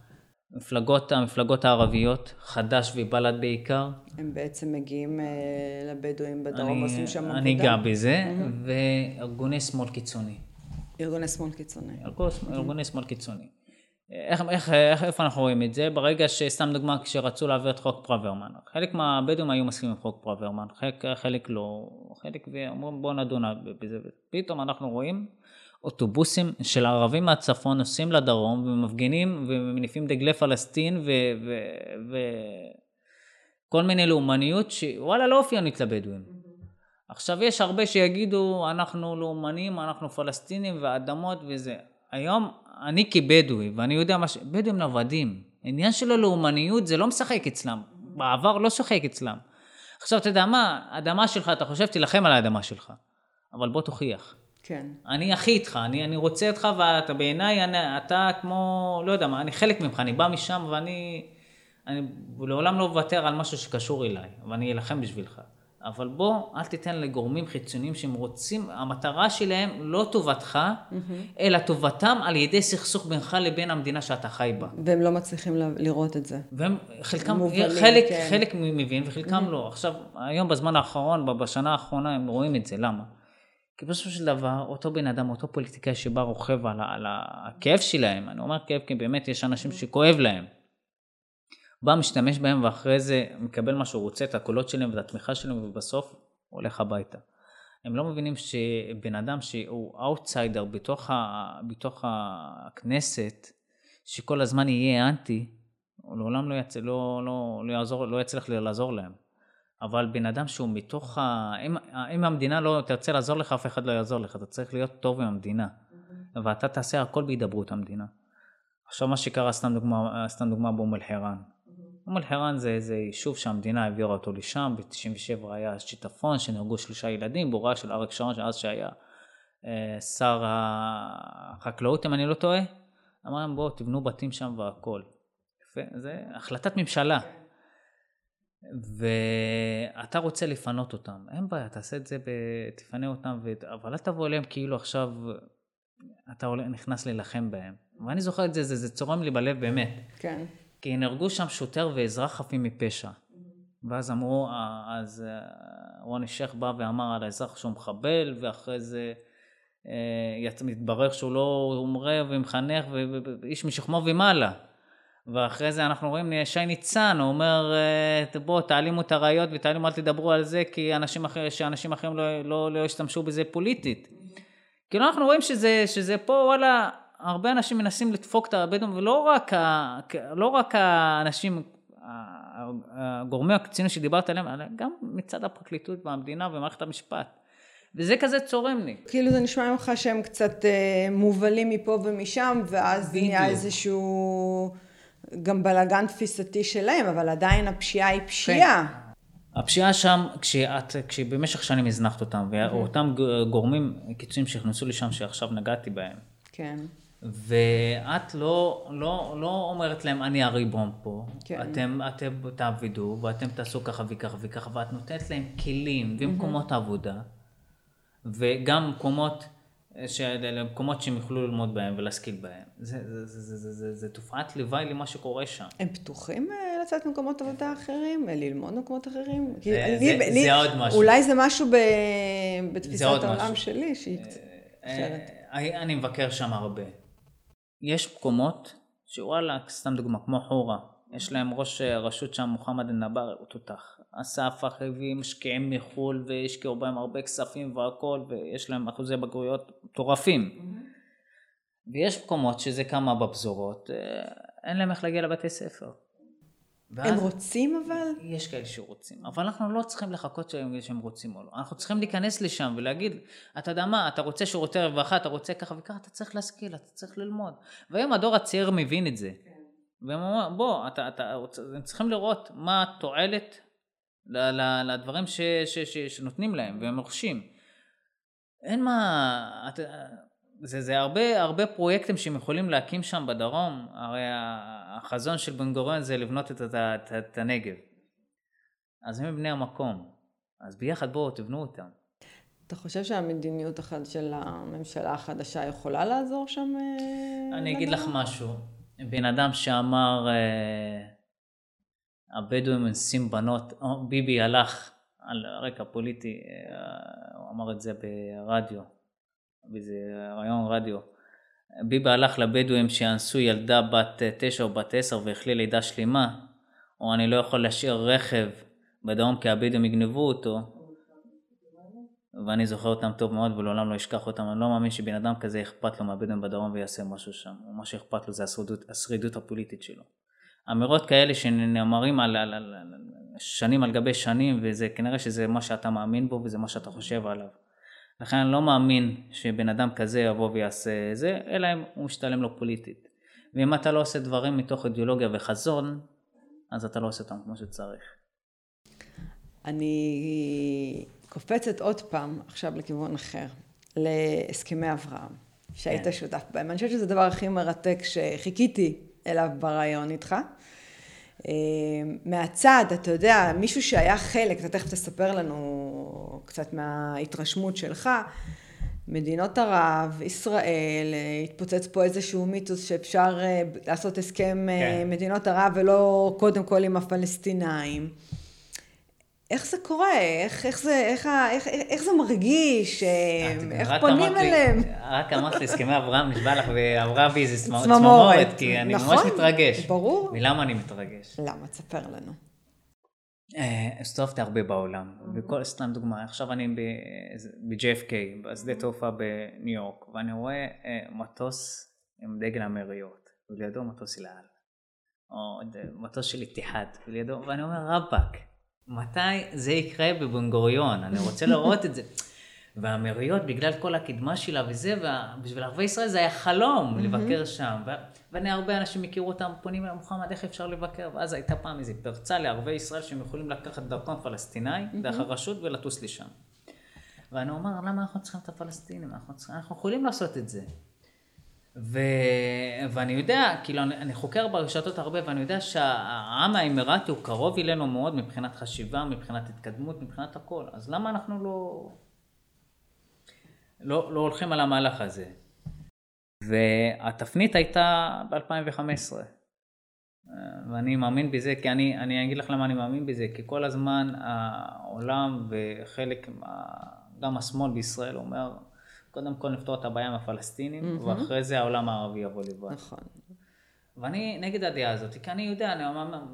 מפלגות, המפלגות הערביות, חד"ש ובל"ד בעיקר. הם בעצם מגיעים אה, לבדואים בדרום ועושים שם עבודה? אני אגע בזה, וארגוני שמאל קיצוני. ארגוני שמאל קיצוני. ארגוני שמאל קיצוני. איך, איך, איך, איפה אנחנו רואים את זה? ברגע שסתם דוגמה כשרצו להעביר את חוק פרוורמן. חלק מהבדואים היו מסכימים עם חוק פרוורמן, חלק, חלק לא, חלק ואומרים בואו נדון בזה. פתאום אנחנו רואים אוטובוסים של ערבים מהצפון נוסעים לדרום ומפגינים ומניפים דגלי פלסטין וכל מיני לאומניות שוואלה לא אופיינית לבדואים. עכשיו יש הרבה שיגידו אנחנו לאומנים, אנחנו פלסטינים ואדמות וזה. היום אני כבדואי, ואני יודע מה ש... בדואים נוודים. עניין של הלאומניות זה לא משחק אצלם. בעבר לא שוחק אצלם. עכשיו, אתה יודע מה, האדמה שלך, אתה חושב, תילחם על האדמה שלך. אבל בוא תוכיח. כן. אני הכי איתך, אני, אני רוצה אותך, ואתה בעיניי, אתה כמו, לא יודע מה, אני חלק ממך, אני בא משם, ואני אני לעולם לא אוותר על משהו שקשור אליי, ואני אלחם בשבילך. אבל בוא, אל תיתן לגורמים חיצוניים שהם רוצים, המטרה שלהם לא טובתך, mm-hmm. אלא טובתם על ידי סכסוך בינך לבין המדינה שאתה חי בה. והם לא מצליחים לראות את זה. והם, חלקם, מובנים, חלק, כן. חלק מבין וחלקם mm-hmm. לא. עכשיו, היום בזמן האחרון, בשנה האחרונה, הם רואים את זה, למה? כי בסופו של דבר, אותו בן אדם, אותו פוליטיקאי שבא רוכב על, על הכאב שלהם, אני אומר כאב כי באמת יש אנשים שכואב להם. בא משתמש בהם ואחרי זה מקבל מה שהוא רוצה, את הקולות שלהם ואת התמיכה שלהם ובסוף הולך הביתה. הם לא מבינים שבן אדם שהוא אאוטסיידר בתוך, ה, בתוך הכנסת, שכל הזמן יהיה אנטי, הוא לעולם לא, יצ... לא, לא, לא, יעזור, לא יצליח לעזור להם. אבל בן אדם שהוא מתוך ה... אם, אם המדינה לא תרצה לעזור לך, אף אחד לא יעזור לך. אתה צריך להיות טוב עם המדינה. ואתה תעשה הכל בהידברות המדינה. עכשיו מה שקרה, סתם דוגמה, סתם דוגמה באום אל-חיראן. אום אל-חיראן זה איזה יישוב שהמדינה העבירה אותו לשם, ב-97 היה שיטפון שנהרגו שלושה ילדים, בהוראה של אריק שרון, שאז שהיה אה, שר החקלאות, אם אני לא טועה, אמר להם בואו תבנו בתים שם והכל. יפה, זה החלטת ממשלה. ואתה רוצה לפנות אותם, אין בעיה, תעשה את זה, ב... תפנה אותם, ו... אבל אל תבוא אליהם כאילו עכשיו אתה נכנס להילחם בהם. ואני זוכר את זה, זה, זה צורם לי בלב באמת. כן. כי נהרגו שם שוטר ואזרח חפים מפשע. ואז אמרו, אה, אז אה, רוני שייח בא ואמר על האזרח שהוא מחבל, ואחרי זה אה, מתברר שהוא לא מורה ומחנך ואיש משכמו ומעלה. ואחרי זה אנחנו רואים שי ניצן, הוא אומר, בוא תעלימו את הראיות ותעלימו, אל תדברו על זה, כי אנשים אחרים, שאנשים אחרים לא, לא, לא ישתמשו בזה פוליטית. כאילו אנחנו רואים שזה, שזה פה, וואלה, הרבה אנשים מנסים לדפוק את הבדואים, ולא רק, ה, לא רק האנשים, הגורמי הקצינים שדיברת עליהם, אלא גם מצד הפרקליטות והמדינה ומערכת המשפט. וזה כזה צורם לי. כאילו זה נשמע ממך שהם קצת אה, מובלים מפה ומשם, ואז בדיוק. נהיה איזשהו גם בלאגן תפיסתי שלהם, אבל עדיין הפשיעה היא פשיעה. כן. הפשיעה שם, כשאת, כשבמשך שנים הזנחת אותם, ואותם גורמים קיצוניים שנכנסו לשם, שעכשיו נגעתי בהם. כן. ואת לא, לא, לא אומרת להם, אני הריבון פה. כן. אתם, אתם תעבדו, ואתם תעשו ככה וככה וככה, ואת נותנת להם כלים ומקומות עבודה, וגם מקומות למקומות שהם יוכלו ללמוד בהם ולהשכיל בהם. זה, זה, זה, זה, זה, זה, זה תופעת לוואי למה שקורה שם. הם פתוחים אה, לצאת ממקומות עבודה אחרים? אה, ללמוד במקומות אחרים? זה, אני, זה, לי, זה עוד משהו. אולי זה משהו ב, בתפיסת העולם משהו. שלי, שהיא קצת אחרת. אני מבקר שם הרבה. יש מקומות שוואלה, סתם דוגמה, כמו חורה. יש להם ראש רשות שם, מוחמד אל-נבר, הוא תותח. הפך הביא משקיעים מחו"ל והשקיעו בהם הרבה כספים והכל, ויש להם אחוזי בגרויות מטורפים. Mm-hmm. ויש מקומות שזה כמה בפזורות, אה, אין להם איך להגיע לבתי ספר. הם רוצים אבל? יש כאלה שרוצים, אבל אנחנו לא צריכים לחכות שהם, שהם רוצים או לא. אנחנו צריכים להיכנס לשם ולהגיד, אתה יודע מה, אתה רוצה שירותי רווחה, אתה רוצה ככה וככה, אתה צריך להשכיל, אתה צריך ללמוד. והיום הדור הצעיר מבין את זה. כן. והם אומרים, בוא, אתה, אתה, הם צריכים לראות מה התועלת לדברים ש, ש, ש, שנותנים להם והם רוכשים. אין מה, את, זה, זה הרבה, הרבה פרויקטים שהם יכולים להקים שם בדרום, הרי החזון של בן גוריון זה לבנות את, את, את, את הנגב. אז הם בני המקום, אז ביחד בואו תבנו אותם. אתה חושב שהמדיניות אחת של הממשלה החדשה יכולה לעזור שם? אה, אני אגיד לך משהו. בן אדם שאמר, אה, הבדואים אונסים בנות, ביבי הלך על רקע פוליטי, אה, הוא אמר את זה ברדיו, באיזה רעיון רדיו. ביבי הלך לבדואים שאנסו ילדה בת תשע או בת עשר והחלי לידה שלמה, או אני לא יכול להשאיר רכב בדרום כי הבדואים יגנבו אותו, ואני זוכר אותם טוב מאוד ולעולם לא אשכח אותם, אני לא מאמין שבן אדם כזה אכפת לו מהבדואים בדרום ויעשה משהו שם, מה שאכפת לו זה השרידות, השרידות הפוליטית שלו. אמירות כאלה שנאמרים על, על, על, על שנים על גבי שנים וזה כנראה שזה מה שאתה מאמין בו וזה מה שאתה חושב עליו. לכן אני לא מאמין שבן אדם כזה יבוא ויעשה זה, אלא אם הוא משתלם לו פוליטית. ואם אתה לא עושה דברים מתוך אידיאולוגיה וחזון, אז אתה לא עושה אותם כמו שצריך. אני קופצת עוד פעם עכשיו לכיוון אחר, להסכמי אברהם, שהיית כן. שותף בהם. אני חושבת שזה הדבר הכי מרתק שחיכיתי אליו ברעיון איתך. אה, מהצד, אתה יודע, מישהו שהיה חלק, אתה תכף תספר לנו קצת מההתרשמות שלך, מדינות ערב, ישראל, אה, התפוצץ פה איזשהו מיתוס שאפשר אה, לעשות הסכם כן. מדינות ערב ולא קודם כל עם הפלסטינאים. איך זה קורה? איך, איך, זה, איך, איך, איך זה מרגיש? אה, איך פונים אליהם? רק אמרת לי, הסכמי אברהם, נשבע לך, ועברה בי איזה צמרמורת, כי אני נכון, ממש מתרגש. ברור. ולמה אני מתרגש? למה? תספר לנו. אה, הסתובבתי הרבה בעולם, וכל, סתם דוגמה, עכשיו אני ב-JFK, בשדה תעופה בניו יורק, ואני רואה אה, מטוס עם דגל המריות, ולידו מטוס אל על, או מטוס של איתיחד, ולידו, ואני אומר, רבאק. מתי זה יקרה בבן גוריון? אני רוצה לראות את זה. (laughs) והמריות, בגלל כל הקדמה שלה וזה, ובשביל ערבי ישראל זה היה חלום לבקר שם. ואני, הרבה אנשים הכירו אותם, פונים אליי, מוחמד, איך אפשר לבקר? ואז הייתה פעם איזו פרצה לערבי ישראל שהם יכולים לקחת דרכון פלסטיני, דרך הרשות, ולטוס לשם. ואני אומר, למה אנחנו צריכים את הפלסטינים? אנחנו, צריכים, אנחנו יכולים לעשות את זה. ו... ואני יודע, כאילו, אני, אני חוקר ברשתות הרבה, ואני יודע שהעם האמירתי הוא קרוב אלינו מאוד מבחינת חשיבה, מבחינת התקדמות, מבחינת הכל. אז למה אנחנו לא, לא, לא הולכים על המהלך הזה? והתפנית הייתה ב-2015. ואני מאמין בזה, כי אני, אני אגיד לך למה אני מאמין בזה, כי כל הזמן העולם וחלק, גם השמאל בישראל אומר, קודם כל נפתור את הבעיה עם הפלסטינים, mm-hmm. ואחרי זה העולם הערבי יבוא לבד. נכון. ואני נגד הדעה הזאת, כי אני יודע, אני,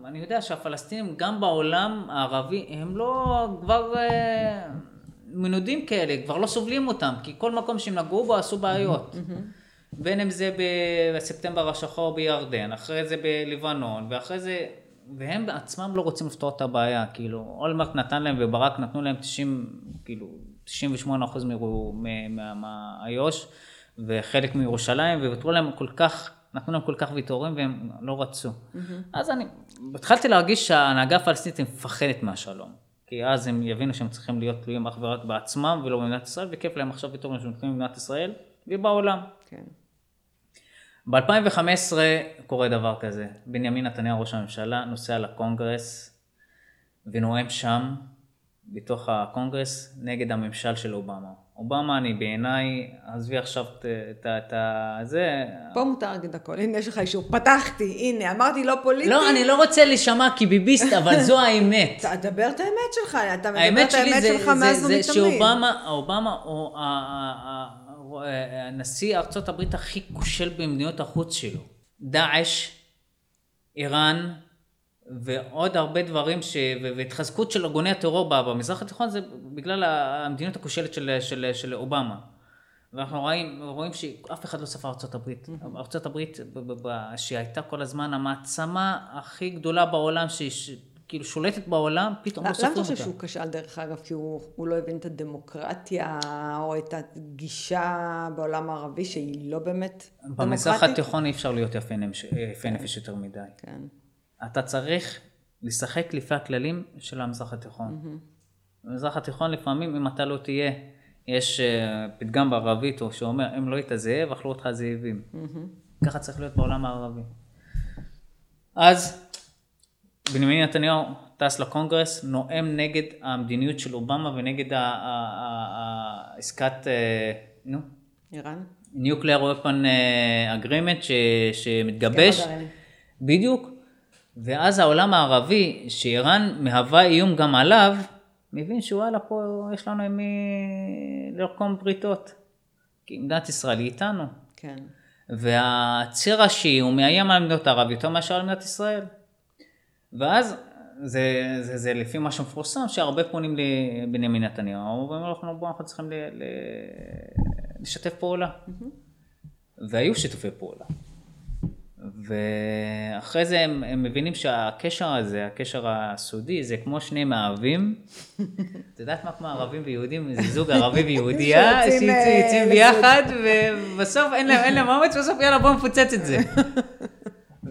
אני יודע שהפלסטינים גם בעולם הערבי, הם לא כבר אה, מנודים כאלה, כבר לא סובלים אותם, כי כל מקום שהם נגעו בו עשו בעיות. Mm-hmm. בין אם זה בספטמבר השחור בירדן, אחרי זה בלבנון, ואחרי זה, והם בעצמם לא רוצים לפתור את הבעיה, כאילו, אולמרט נתן להם וברק נתנו להם 90, כאילו, 98% מאיו"ש וחלק מירושלים, וויתרו להם כל כך, נתנו להם כל כך ויתורים והם לא רצו. Mm-hmm. אז אני התחלתי להרגיש שההנהגה הפלסטינית מפחדת מהשלום. כי אז הם יבינו שהם צריכים להיות תלויים אך ורק בעצמם ולא במדינת ישראל, וכיף להם עכשיו ויתורים שהם תלויים במדינת ישראל ובעולם. כן. ב-2015 קורה דבר כזה, בנימין נתניהו ראש הממשלה נוסע לקונגרס ונואם שם בתוך הקונגרס נגד הממשל של אובמה. אובמה, אני בעיניי, עזבי עכשיו את. זה... פה מותר להגיד הכל, הנה יש לך אישור, פתחתי, הנה, אמרתי לא פוליטי. לא, אני לא רוצה להישמע כביביסט, אבל זו האמת. תדבר את האמת שלך, אתה מדבר את האמת שלך מאז ומתמיד. זה שאובמה, אובמה הוא נשיא ארצות הברית הכי כושל במדיניות החוץ שלו. דאעש, איראן, ועוד הרבה דברים, ש... והתחזקות של ארגוני הטרור במזרח התיכון זה בגלל המדיניות הכושלת של, של, של אובמה. ואנחנו רואים, רואים שאף אחד לא ספר ארצות הברית. Mm-hmm. ארצות הברית, שהייתה כל הזמן המעצמה הכי גדולה בעולם, שכאילו שולטת בעולם, פתאום לא סופרים אותה. למה אתה חושב שהוא כשל דרך אגב? כי הוא, הוא לא הבין את הדמוקרטיה, או את הגישה בעולם הערבי, שהיא לא באמת דמוקרטית? במזרח התיכון אי אפשר להיות יפה נפש יותר מדי. כן. אתה צריך לשחק לפי הכללים של המזרח התיכון. Mm-hmm. במזרח התיכון לפעמים אם אתה לא תהיה, יש uh, פתגם בערבית שאומר אם לא היית זאב אכלו אותך זאבים. Mm-hmm. ככה צריך להיות בעולם הערבי. אז בנימין נתניהו טס לקונגרס, נואם נגד המדיניות של אובמה ונגד העסקת, אה, נו? איראן? Nuclear Weapon אה, Agreement שמתגבש. בדיוק. ואז העולם הערבי, שאיראן מהווה איום גם עליו, מבין שוואלה פה יש לנו עם מי לרקום בריתות. כי מדינת ישראל היא איתנו. כן. והציר השיעי הוא מאיים על מדינות ערב יותר מאשר על מדינת ישראל. ואז זה, זה, זה לפי מה שמפורסם, שהרבה פונים לבנימין נתניהו, ואומרים אנחנו בואו אנחנו צריכים ל, ל, לשתף פעולה. Mm-hmm. והיו שיתופי פעולה. ואחרי זה הם, הם מבינים שהקשר הזה, הקשר הסודי, זה כמו שני מאהבים. (laughs) את יודעת מה כמו ערבים ויהודים? זה זוג ערבי ויהודייה, שיוצאים אה, ביחד, ובסוף אין להם אומץ, בסוף יאללה בואו נפוצץ את זה. (laughs)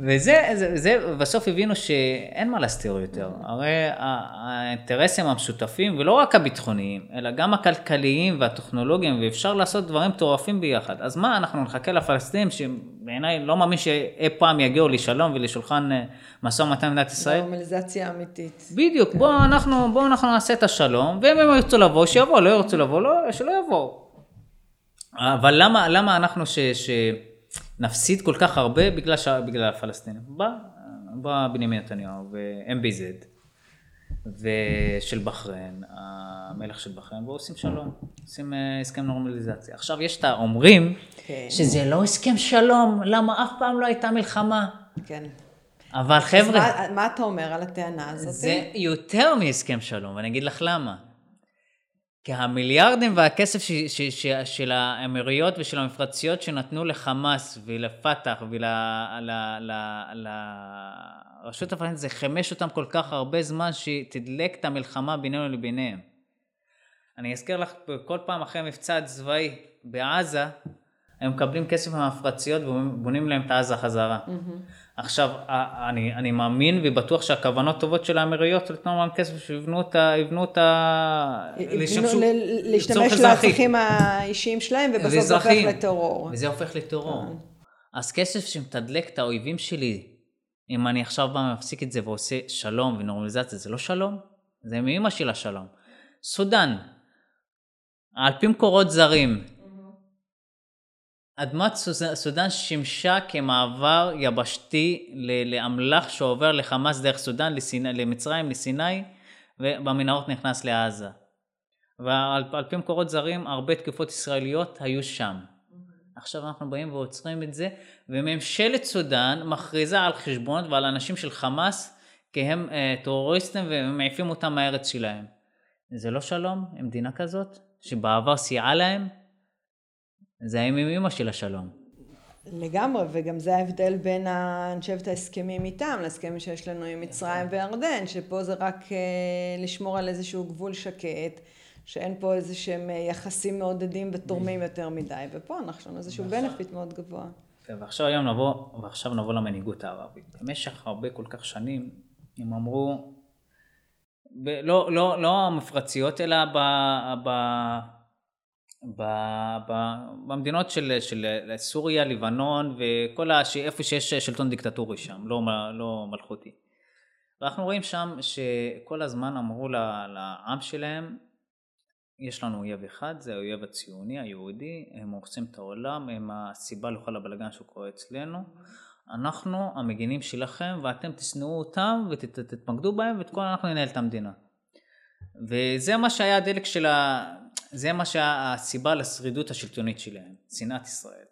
וזה, זה, זה, בסוף הבינו שאין מה להסתיר יותר. הרי האינטרסים המשותפים, ולא רק הביטחוניים, אלא גם הכלכליים והטכנולוגיים, ואפשר לעשות דברים מטורפים ביחד. אז מה, אנחנו נחכה לפלסטינים, שבעיניי לא מאמין שאי פעם יגיעו לשלום ולשולחן אה, משא ומתן במדינת ישראל? נורמליזציה אמיתית. בדיוק, כן. בואו אנחנו, בוא אנחנו נעשה את השלום, ואם הם ירצו לבוא, שיבואו, לא ירצו לבוא, לא, שלא יבואו. אבל למה, למה אנחנו ש... ש נפסיד כל כך הרבה בגלל, ש... בגלל הפלסטינים. בא, בא בנימין נתניהו ו-MBZ ושל בחריין, המלך של בחריין, ועושים שלום, עושים אה, הסכם נורמליזציה. עכשיו יש את האומרים כן. שזה לא הסכם שלום, למה אף פעם לא הייתה מלחמה. כן. אבל חבר'ה... מה, מה אתה אומר על הטענה הזאת? זה יותר מהסכם שלום, ואני אגיד לך למה. כי המיליארדים והכסף ש, ש, ש, של האמירויות ושל המפרציות שנתנו לחמאס ולפתח ולרשות הפלסטינית, זה חימש אותם כל כך הרבה זמן שתדלק את המלחמה בינינו לביניהם. אני אזכיר לך, כל פעם אחרי מבצע צבאי בעזה, הם מקבלים כסף מהמפרציות ובונים להם את עזה חזרה. Mm-hmm. עכשיו, אני, אני מאמין ובטוח שהכוונות טובות של האמירויות לתת להם כסף שיבנו את ה... יבנו את ה... להשתמש לצרכים האישיים שלהם, ובסוף זה הופך לטרור. וזה הופך לטרור. כן. אז כסף שמתדלק את האויבים שלי, אם אני עכשיו בא ומפסיק את זה ועושה שלום ונורמליזציה, זה לא שלום? זה מאמא של השלום. סודאן, על פי מקורות זרים, אדמת סודאן שימשה כמעבר יבשתי לאמל"ח שעובר לחמאס דרך סודאן, למצרים, לסיני, ובמנהרות נכנס לעזה. ועל פי מקורות זרים, הרבה תקפות ישראליות היו שם. עכשיו אנחנו באים ועוצרים את זה, וממשלת סודאן מכריזה על חשבונות ועל אנשים של חמאס כי הם אה, טרוריסטים ומעיפים אותם מהארץ שלהם. זה לא שלום מדינה כזאת, שבעבר סייעה להם? זה האם עם אמא של השלום. לגמרי, וגם זה ההבדל בין, אני חושבת, ההסכמים איתם, להסכמים שיש לנו עם מצרים וירדן, שפה זה רק אה, לשמור על איזשהו גבול שקט. שאין פה איזה שהם אה, יחסים מעודדים ותורמים יותר מדי, ופה אנחנו איזשהו בנפיט מאוד גבוה. ועכשיו היום נבוא, ועכשיו נבוא למנהיגות הערבית. במשך הרבה כל כך שנים, הם אמרו, ב, לא, לא, לא המפרציות, אלא ב, ב, ב, ב, במדינות של, של סוריה, לבנון, וכל ה... איפה שיש שלטון דיקטטורי שם, לא, לא מלכותי. ואנחנו רואים שם שכל הזמן אמרו לעם שלהם, יש לנו אויב אחד, זה האויב הציוני, היהודי, הם הורסים את העולם, הם הסיבה לכל הבלגן שקורה אצלנו. אנחנו המגינים שלכם ואתם תשנאו אותם ותתמקדו בהם ואת כל אנחנו ננהל את המדינה. וזה מה שהיה הדלק של ה... זה מה שהיה הסיבה לשרידות השלטונית שלהם, שנאת ישראל.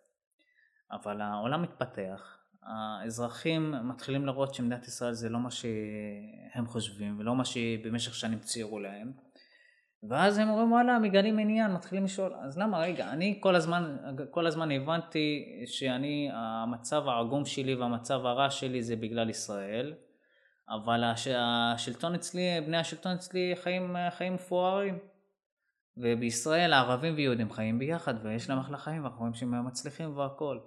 אבל העולם מתפתח, האזרחים מתחילים לראות שמדינת ישראל זה לא מה שהם חושבים ולא מה שבמשך שנים ציירו להם. ואז הם אומרים וואלה מגלים עניין מתחילים לשאול אז למה רגע אני כל הזמן כל הזמן הבנתי שאני המצב העגום שלי והמצב הרע שלי זה בגלל ישראל אבל הש, השלטון אצלי בני השלטון אצלי חיים חיים מפוארים ובישראל הערבים ויהודים חיים ביחד ויש להם אחלה חיים ואנחנו רואים שהם מצליחים והכל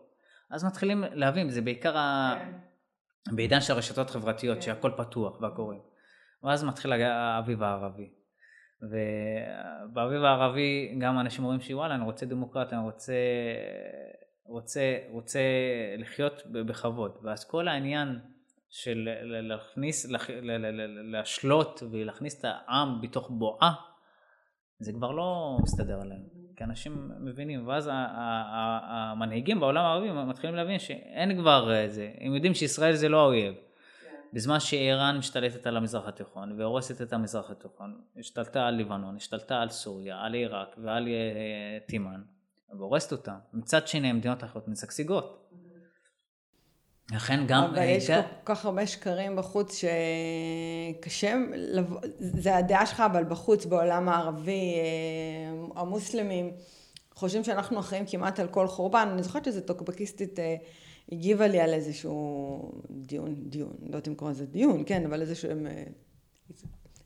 אז מתחילים להבין זה בעיקר כן. בעידן של הרשתות החברתיות כן. שהכל פתוח והקוראים ואז מתחיל האביב הערבי ובאביב הערבי גם אנשים אומרים שוואלה אני רוצה דמוקרטיה, אני רוצה, רוצה, רוצה לחיות בכבוד ואז כל העניין של להכניס, להשלות ולהכניס את העם בתוך בועה זה כבר לא מסתדר עליהם כי אנשים מבינים ואז המנהיגים בעולם הערבי מתחילים להבין שאין כבר זה הם יודעים שישראל זה לא האויב בזמן שאיראן משתלטת על המזרח התיכון והורסת את המזרח התיכון, השתלטה על לבנון, השתלטה על סוריה, על עיראק ועל אה, תימן, והורסת אותה. מצד שני המדינות האחרות משגשגות. לכן גם... אבל יש כל כך הרבה שקרים בחוץ שקשה, זה הדעה שלך, אבל בחוץ, בעולם הערבי, אה, המוסלמים, חושבים שאנחנו אחראים כמעט על כל חורבן. אני זוכרת שזו טוקבקיסטית אה, הגיבה לי על איזשהו דיון, דיון, לא יודעת אם קוראים לזה דיון, כן, אבל איזה שהם אה,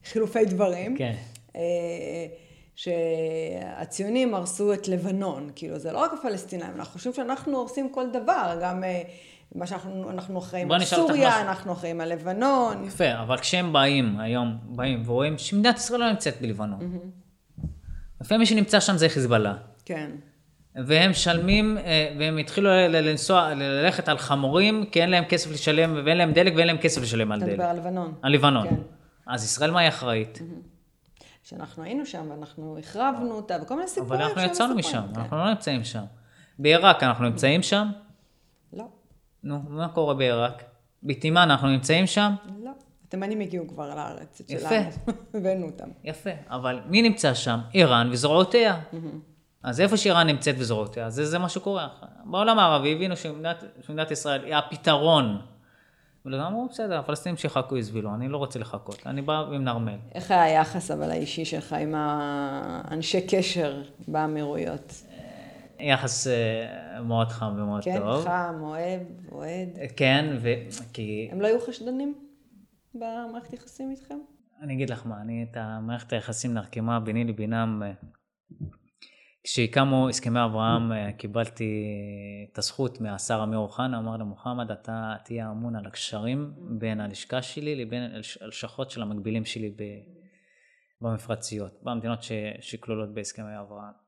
חילופי דברים. כן. אה, שהציונים הרסו את לבנון, כאילו זה לא רק הפלסטינאים, אנחנו חושבים שאנחנו הורסים כל דבר, גם אה, מה שאנחנו אנחנו אחראים על סוריה, אנחנו אחראים על לבנון. יפה, אבל כשהם באים היום, באים ורואים שמדינת ישראל לא נמצאת בלבנון. לפעמים מי שנמצא שם זה חיזבאללה. כן. והם משלמים, אה, והם התחילו לנסוע, ללכת על חמורים, כי אין להם כסף לשלם, ואין להם דלק, ואין להם כסף לשלם על דלק. אתה מדבר על לבנון. על לבנון. כן. אז ישראל מה היא אחראית? כשאנחנו היינו שם, ואנחנו החרבנו אותה, וכל מיני סיפורים. אבל אנחנו יצאנו משם, כן. אנחנו לא נמצאים שם. בעיראק אנחנו נמצאים שם? נו, מה קורה בעיראק? בתימן אנחנו נמצאים שם? לא. התימנים הגיעו כבר לארץ. יפה. (laughs) הבאנו אותם. יפה, אבל מי נמצא שם? איראן וזרועותיה. אז איפה שאיראן נמצאת וזרועותיה, זה, זה מה שקורה. בעולם הערבי הבינו שמדינת, שמדינת ישראל היא הפתרון. אמרו, בסדר, הפלסטינים שיחכו יסבלו, אני לא רוצה לחכות, אני בא עם נרמל. איך היה היחס אבל האישי שלך עם האנשי קשר באמירויות? יחס אה, מאוד חם ומאוד כן, טוב. כן, חם, אוהב, אוהד. כן, וכי... הם לא היו חשדנים במערכת יחסים איתכם? אני אגיד לך מה, אני את המערכת היחסים נרקמה ביני לבינם אה, כשהקמו הסכמי אברהם אה, קיבלתי את הזכות מהשר אמיר אוחנה, אמר למוחמד אתה תהיה אמון על הקשרים בין הלשכה שלי לבין הלשכות של המקבילים שלי במפרציות, במדינות שכלולות בהסכמי אברהם.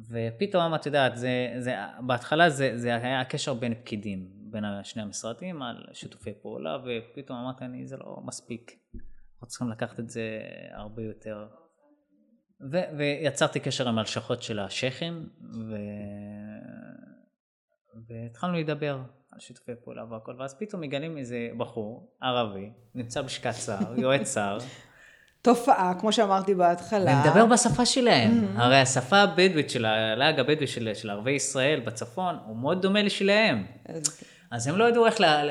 ופתאום, את יודעת, זה, זה, בהתחלה זה, זה היה הקשר בין פקידים, בין שני המשרדים, על שיתופי פעולה, ופתאום אמרתי, אני, זה לא מספיק. אנחנו צריכים לקחת את זה הרבה יותר. ו, ויצרתי קשר עם הלשכות של השייחים, ו... והתחלנו לדבר על שיתופי פעולה והכל, ואז פתאום מגלים איזה בחור ערבי, נמצא בשקעת שר, יועץ שר. תופעה, כמו שאמרתי בהתחלה. ומדבר בשפה שלהם. Mm-hmm. הרי השפה הבדואית של הלהג הבדואי של, של ערבי ישראל בצפון, הוא מאוד דומה לשלהם. אז הם לא ידעו איך, לה,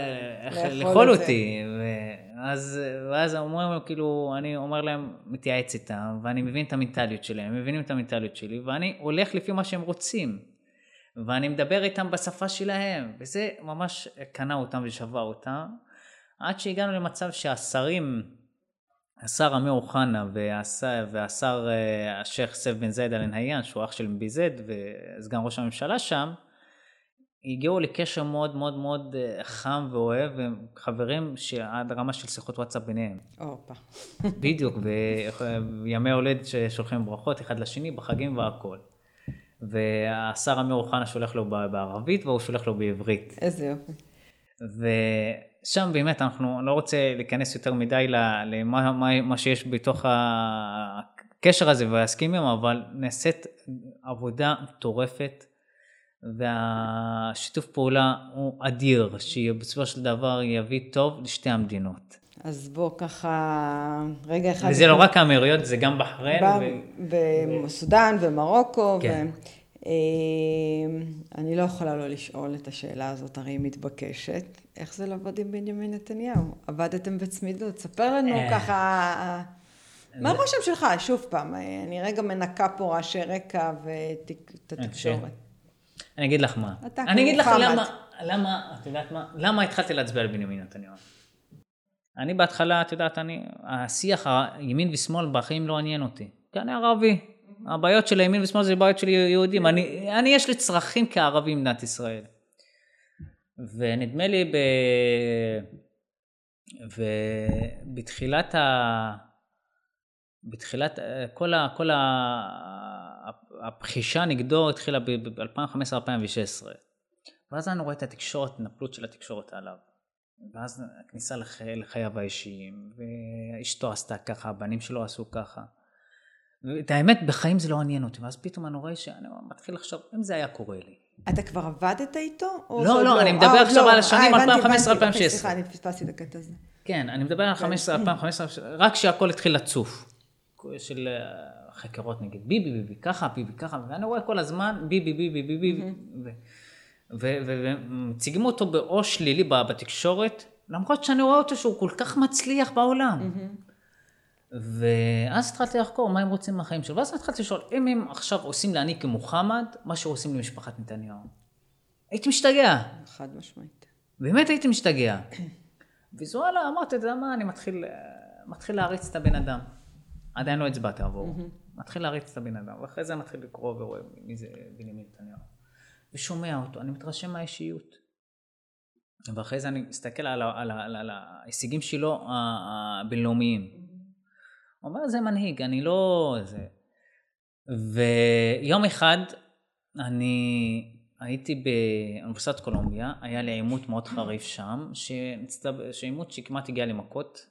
איך לאכול אותי. ואז, ואז אומרים, כאילו, אני אומר להם, מתייעץ איתם, ואני מבין את המנטליות שלהם, הם מבינים את המנטליות שלי, ואני הולך לפי מה שהם רוצים. ואני מדבר איתם בשפה שלהם, וזה ממש קנה אותם ושבר אותם, עד שהגענו למצב שהשרים, השר אמיר אוחנה והשר, והשר אה, השייח' סף בן זייד אל נהיין, שהוא אח של מבי זד וסגן ראש הממשלה שם, הגיעו לקשר מאוד מאוד מאוד אה, חם ואוהב, וחברים שעד רמה של שיחות וואטסאפ ביניהם. הופה. בדיוק, וימי הולד ששולחים ברכות אחד לשני בחגים והכל. והשר אמיר אוחנה שולח לו בערבית והוא שולח לו בעברית. איזה יופי. ושם באמת אנחנו לא רוצה להיכנס יותר מדי למה מה, מה שיש בתוך הקשר הזה וההסכמים, אבל נעשית עבודה מטורפת. והשיתוף פעולה הוא אדיר, שבסופו של דבר יביא טוב לשתי המדינות. אז בוא ככה, רגע אחד... וזה לא רק האמירויות, זה גם בחריין. בסודאן ומרוקו. כן. ו... אה, אני לא יכולה לא לשאול את השאלה הזאת, הרי היא מתבקשת. איך זה לעבוד עם בנימין נתניהו? עבדתם בצמידות. ספר לנו אה. ככה, מה הרושם שלך? שוב פעם, אני רגע מנקה פה רעשי רקע ואת התקשורת. אני אגיד לך מה. אני אגיד לך למה, למה, את יודעת מה? למה התחלתי להצביע על בנימין נתניהו? אני בהתחלה, את יודעת, אני, השיח הימין ושמאל בחיים לא עניין אותי. כי אני ערבי. הבעיות של הימין ושמאל זה בעיות של יהודים. אני, אני יש לי צרכים כערבי במדינת ישראל. ונדמה לי ב... ובתחילת ה... בתחילת כל, ה... כל ה... הפחישה נגדו התחילה ב-2015-2016. ואז אני רואה את התקשורת, התנפלות של התקשורת עליו. ואז הכניסה לח... לחייו האישיים, ואשתו עשתה ככה, הבנים שלו עשו ככה. ואת האמת, בחיים זה לא עניין אותי, ואז פתאום אני רואה שאני מתחיל לחשוב, אם זה היה קורה לי. אתה כבר עבדת איתו? לא, לא, לא, אני מדבר עכשיו על השנים 2015-2016. סליחה, אני פספסתי את הקטע הזה. כן, אני מדבר על 15, 2015, רק כשהכל התחיל לצוף. של חקירות נגד ביבי, ביבי ככה, ביבי ככה, ואני רואה כל הזמן ביבי, ביבי, ביבי, ומציגים אותו באור שלילי בתקשורת, למרות שאני רואה אותו שהוא כל כך מצליח בעולם. ואז התחלתי לחקור מה הם רוצים מהחיים שלו, ואז התחלתי לשאול, אם הם עכשיו עושים לעני כמוחמד, מה שעושים למשפחת נתניהו. הייתי משתגע. חד משמעית. באמת הייתי משתגע. ווואלה, אמרתי, אתה יודע מה, אני מתחיל, מתחיל להריץ את הבן אדם. עדיין לא הצבעתי עבורו. מתחיל להריץ את הבן אדם, ואחרי זה מתחיל לקרוא ורואה מי זה בנימין נתניהו. ושומע אותו, אני מתרשם מהאישיות. ואחרי זה אני מסתכל על, על, על, על ההישגים שלו הבינלאומיים. אומר, זה מנהיג, אני לא... זה... ויום אחד אני הייתי באוניברסיטת קולומביה, היה לי עימות מאוד חריף שם, שעימות שכמעט הגיע למכות,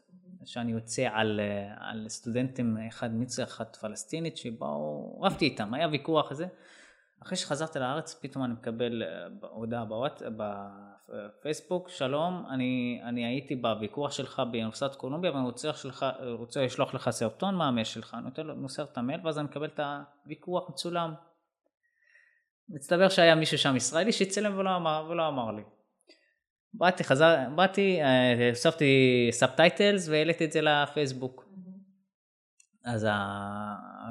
שאני יוצא על, על סטודנטים, אחד מצרי, אחד פלסטינית, שבאו, רבתי איתם, היה ויכוח הזה. אחרי שחזרתי לארץ, פתאום אני מקבל אה, הודעה בוואט, בפייסבוק, שלום, אני, אני הייתי בוויכוח שלך באוניברסיטת קולומביה ואני רוצה, שלך, רוצה לשלוח לך סרטון מהמייל שלך, אני נותן לו, מוסר את המייל ואז אני מקבל את הוויכוח מצולם. מסתבר שהיה מישהו שם ישראלי שצילם ולא אמר, ולא אמר לי. באתי, חזר, באתי, אה, הוספתי subtitles והעליתי את זה לפייסבוק. אז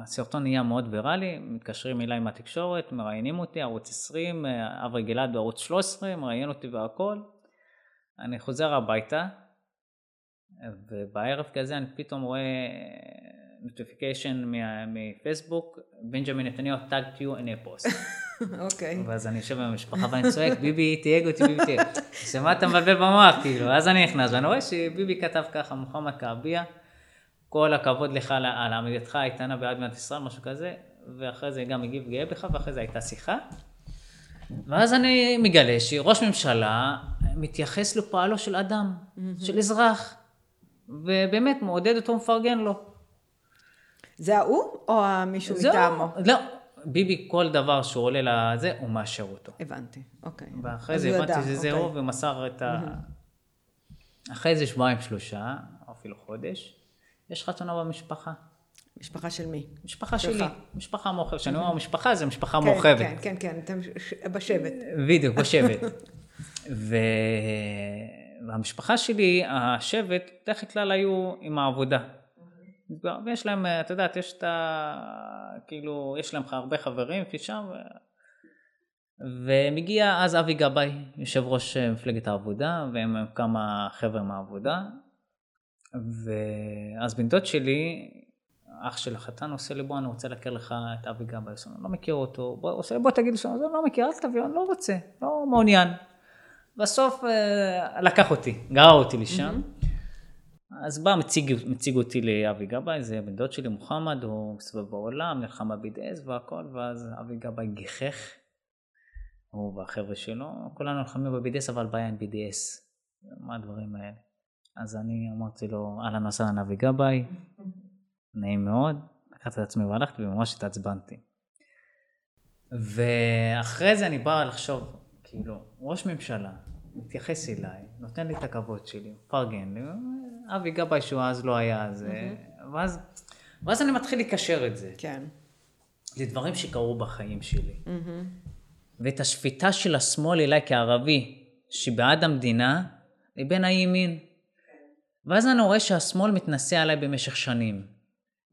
הסרטון נהיה מאוד ויראלי, מתקשרים אליי מהתקשורת, מראיינים אותי, ערוץ 20, אה, אברי גלעד בערוץ 13, מראיין אותי והכל. אני חוזר הביתה, ובערב כזה אני פתאום רואה notification מפייסבוק, בנג'מין נתניהו you in a post. (laughs) אוקיי. ואז אני יושב במשפחה ואני צועק, ביבי תייג אותי, ביבי תייג. שמה אתה מבלבל במוח, כאילו, אז אני נכנס, ואני רואה שביבי כתב ככה, מוחמד כעביה, כל הכבוד לך על עמידתך האיתנה בעד מדינת ישראל, משהו כזה, ואחרי זה גם הגיב גאה בך, ואחרי זה הייתה שיחה. ואז אני מגלה שראש ממשלה מתייחס לפועלו של אדם, mm-hmm. של אזרח, ובאמת מעודד אותו, מפרגן לו. זה ההוא או מישהו מטעמו? לא, ביבי כל דבר שהוא עולה לזה, הוא מאשר אותו. הבנתי, אוקיי. ואחרי זה הבנתי שזה אוקיי. הוא, ומסר את ה... אחרי זה שבועיים שלושה, או אפילו חודש, יש חתונה במשפחה. משפחה של מי? משפחה שלי, משפחה מורחבת. כשאני אומר משפחה, זה משפחה כן, מורחבת. כן, כן, כן, אתם בשבט. בדיוק, בשבט. (laughs) ו... והמשפחה שלי, השבט, בדרך כלל היו עם העבודה. ויש להם, את יודעת, יש את ה... כאילו, יש להם הרבה חברים כפי שם. ו... ומגיע אז אבי גבאי, יושב ראש מפלגת העבודה, והם כמה חבר'ה מהעבודה. ואז בן דוד שלי, אח של החתן עושה לי בוא אני רוצה להכיר לך את אבי גבאי, אני לא מכיר אותו, בוא, עושה לי בוא תגיד לי שאני לא מכיר, אל תביא, אני לא רוצה, לא מעוניין. בסוף אה, לקח אותי, גרר אותי לשם. Mm-hmm. אז בא, מציג, מציג אותי לאבי גבאי, זה בן דוד שלי מוחמד, הוא מסתובב בעולם, נלחם ב-BDS והכל, ואז אבי גבאי גיחך, הוא והחבר'ה שלו, כולנו נלחמים ב-BDS, אבל בעיה עם BDS, מה הדברים האלה. אז אני אמרתי לו, אהלן וסהלן אבי גבאי, נעים מאוד, לקחתי את עצמי והלכתי וממש התעצבנתי. ואחרי זה אני בא לחשוב, כאילו, ראש ממשלה מתייחס אליי, נותן לי את הכבוד שלי, מפרגן לי, אבי גבאי שהוא אז לא היה, אז... Mm-hmm. ואז, ואז אני מתחיל לקשר את זה. כן. לדברים שקרו בחיים שלי. ואת השפיטה של השמאל אליי כערבי, שבעד המדינה, לבין הימין. ואז אני רואה שהשמאל מתנשא עליי במשך שנים.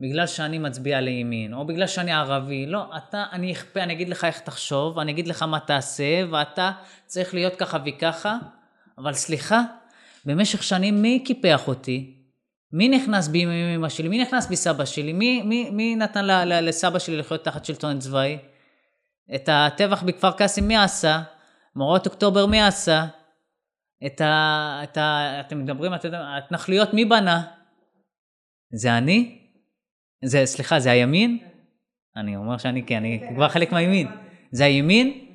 בגלל שאני מצביע לימין, או בגלל שאני ערבי. לא, אתה, אני אכפה, אני אגיד לך איך תחשוב, אני אגיד לך מה תעשה, ואתה צריך להיות ככה וככה. אבל סליחה, במשך שנים מי קיפח אותי? מי נכנס בי עם אמא שלי? מי נכנס בי סבא שלי? מי, מי, מי נתן ל, ל, לסבא שלי לחיות תחת שלטון צבאי? את הטבח בכפר קאסם מי עשה? מאורעות אוקטובר מי עשה? את ה... את ה אתם מדברים, את ההתנחלויות מי בנה? זה אני? זה, סליחה, זה הימין? אני אומר שאני כן, אני כבר חלק מהימין. זה הימין?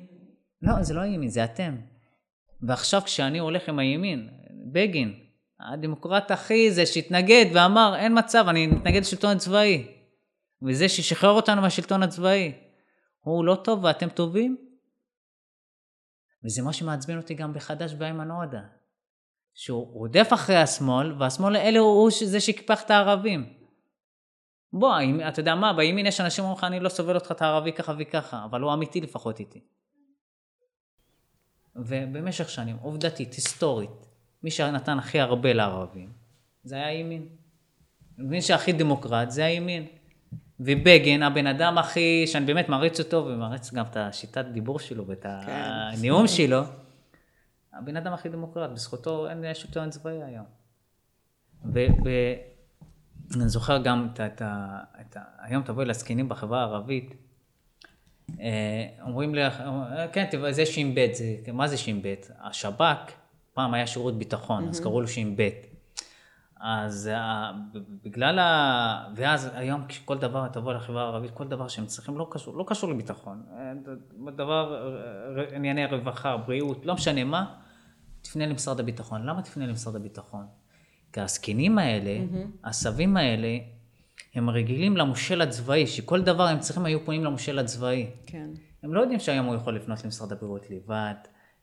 לא, זה לא הימין, זה אתם. ועכשיו כשאני הולך עם הימין, בגין, הדמוקרט הכי זה שהתנגד ואמר, אין מצב, אני מתנגד לשלטון הצבאי. וזה ששחרר אותנו מהשלטון הצבאי. הוא לא טוב ואתם טובים? וזה מה שמעצבן אותי גם בחדש באיימן עודה. שהוא רודף אחרי השמאל, והשמאל האלה הוא זה שקיפח את הערבים. בוא, אתה יודע מה, בימין יש אנשים שאומרים לך, אני לא סובל אותך את הערבי ככה וככה, אבל הוא אמיתי לפחות איתי. ובמשך שנים, עובדתית, היסטורית, מי שנתן הכי הרבה לערבים, זה היה הימין. מי שהכי דמוקרט זה הימין. ובגין, הבן אדם הכי, שאני באמת מעריץ אותו, ומעריץ גם את השיטת דיבור שלו ואת כן. הנאום שלו, הבן אדם הכי דמוקרט, בזכותו אין שלטון צבאי היום. ואני זוכר גם את, את, את, את היום תבואי לזקנים בחברה הערבית, אה, אומרים לי, כן, זה ש"ב, מה זה ש"ב? השב"כ, פעם היה שירות ביטחון, אז קראו לו ש"ב. אז uh, בגלל ה... ואז היום כל דבר, תבוא לחברה הערבית, כל דבר שהם צריכים לא קשור, לא קשור לביטחון. אה, דבר, אה, ענייני רווחה, בריאות, לא משנה מה, תפנה למשרד הביטחון. למה תפנה למשרד הביטחון? כי הזקנים האלה, mm-hmm. הסבים האלה, הם רגילים למושל הצבאי, שכל דבר הם צריכים היו פונים למושל הצבאי. כן. הם לא יודעים שהיום הוא יכול לפנות למשרד הבריאות לבד,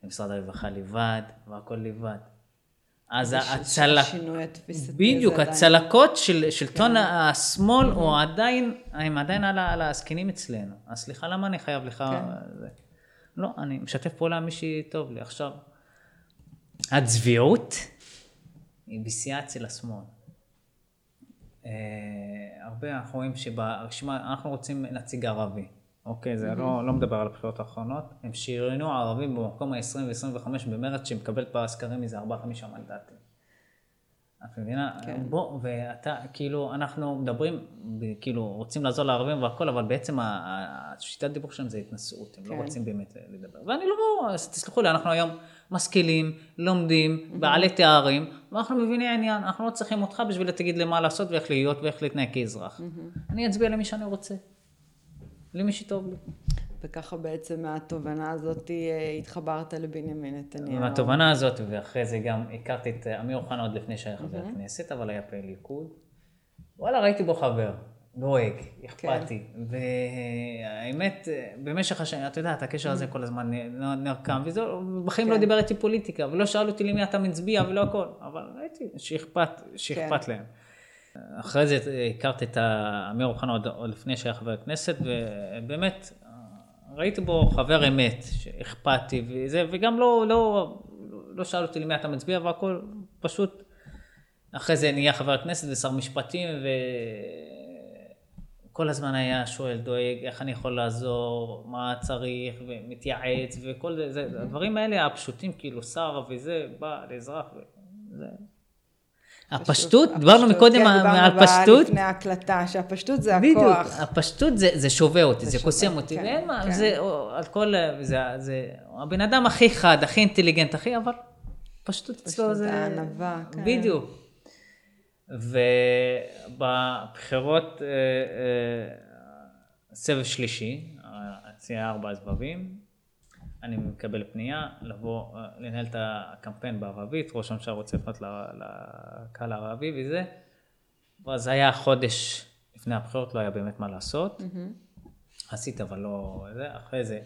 למשרד הרווחה לבד, והכל לבד. אז הצלק... בדיוק, הצלקות של שלטון כן. השמאל, הוא עדיין, הם עדיין על הזקנים אצלנו. אז סליחה, למה אני חייב לך... כן. לא, אני משתף פעולה עם מי שטוב לי. עכשיו, הצביעות היא בשיאה אצל השמאל. אה, הרבה אנחנו רואים שברשימה, אנחנו רוצים נציג ערבי. אוקיי, זה לא, לא מדבר על הבחירות האחרונות. הם שריינו ערבים במקום ה-20 ו-25 במרץ, שמקבלת בסקרים מזה 4-5 מנדטים. את מבינה? כן. בוא, ואתה, כאילו, אנחנו מדברים, כאילו, רוצים לעזור לערבים והכל, אבל בעצם השיטת דיבור שלהם זה התנשאות, הם לא כן. לא רוצים באמת לדבר. ואני לא, תסלחו לי, אנחנו היום משכילים, לומדים, בעלי תארים, ואנחנו מבינים עניין, אנחנו לא צריכים אותך בשביל להגיד לי מה לעשות ואיך להיות ואיך להתנהג כאזרח. אני אצביע למי שאני רוצה. למי שטוב לי. וככה בעצם מהתובנה הזאת אה, התחברת לבנימין נתניהו. מהתובנה הזאת, ואחרי זה גם הכרתי את אמיר אוחנה עוד לפני שהיה חבר כנסת, אבל היה פעיל ליכוד. וואלה, ראיתי בו חבר. דואג, אכפתי. כן. והאמת, במשך השנים, אתה יודע, את הקשר הזה כל הזמן נרקם, וזה, בחיים לא כן. לא דיבר איתי פוליטיקה, ולא שאל אותי למי אתה מצביע ולא הכל, אבל ראיתי שאכפת, שאכפת כן. להם. אחרי זה הכרתי את אמיר אוחנה עוד, עוד לפני שהיה חבר כנסת, ובאמת, ראיתי בו חבר אמת, שאכפתי וזה, וגם לא, לא, לא שאל אותי למי אתה מצביע והכל, פשוט, אחרי זה נהיה חבר כנסת ושר משפטים, ו... כל הזמן היה שואל, דואג, איך אני יכול לעזור, מה צריך, ומתייעץ, וכל זה, זה הדברים האלה הפשוטים, כאילו שר וזה, בא לאזרח, וזה... הפשטות, דיברנו מקודם כן, על פשטות. לפני ההקלטה, שהפשטות זה הכוח. בדיוק, הפשטות זה, זה שובה אותי, זה, זה קוסם אותי, כן, ואין מה, כן. זה על כל, זה, זה הבן אדם הכי חד, הכי אינטליגנט, הכי, אבל פשטות אצלו זה... פשטות הענווה, כן. בדיוק. ובבחירות, אה, אה, סבב שלישי, הציעה ארבע סבבים, אני מקבל פנייה לבוא, אה, לנהל את הקמפיין בערבית, ראש הממשלה רוצה לפנות לקהל הערבי וזה, ואז היה חודש לפני הבחירות, לא היה באמת מה לעשות. Mm-hmm. עשית אבל לא, זה, אחרי זה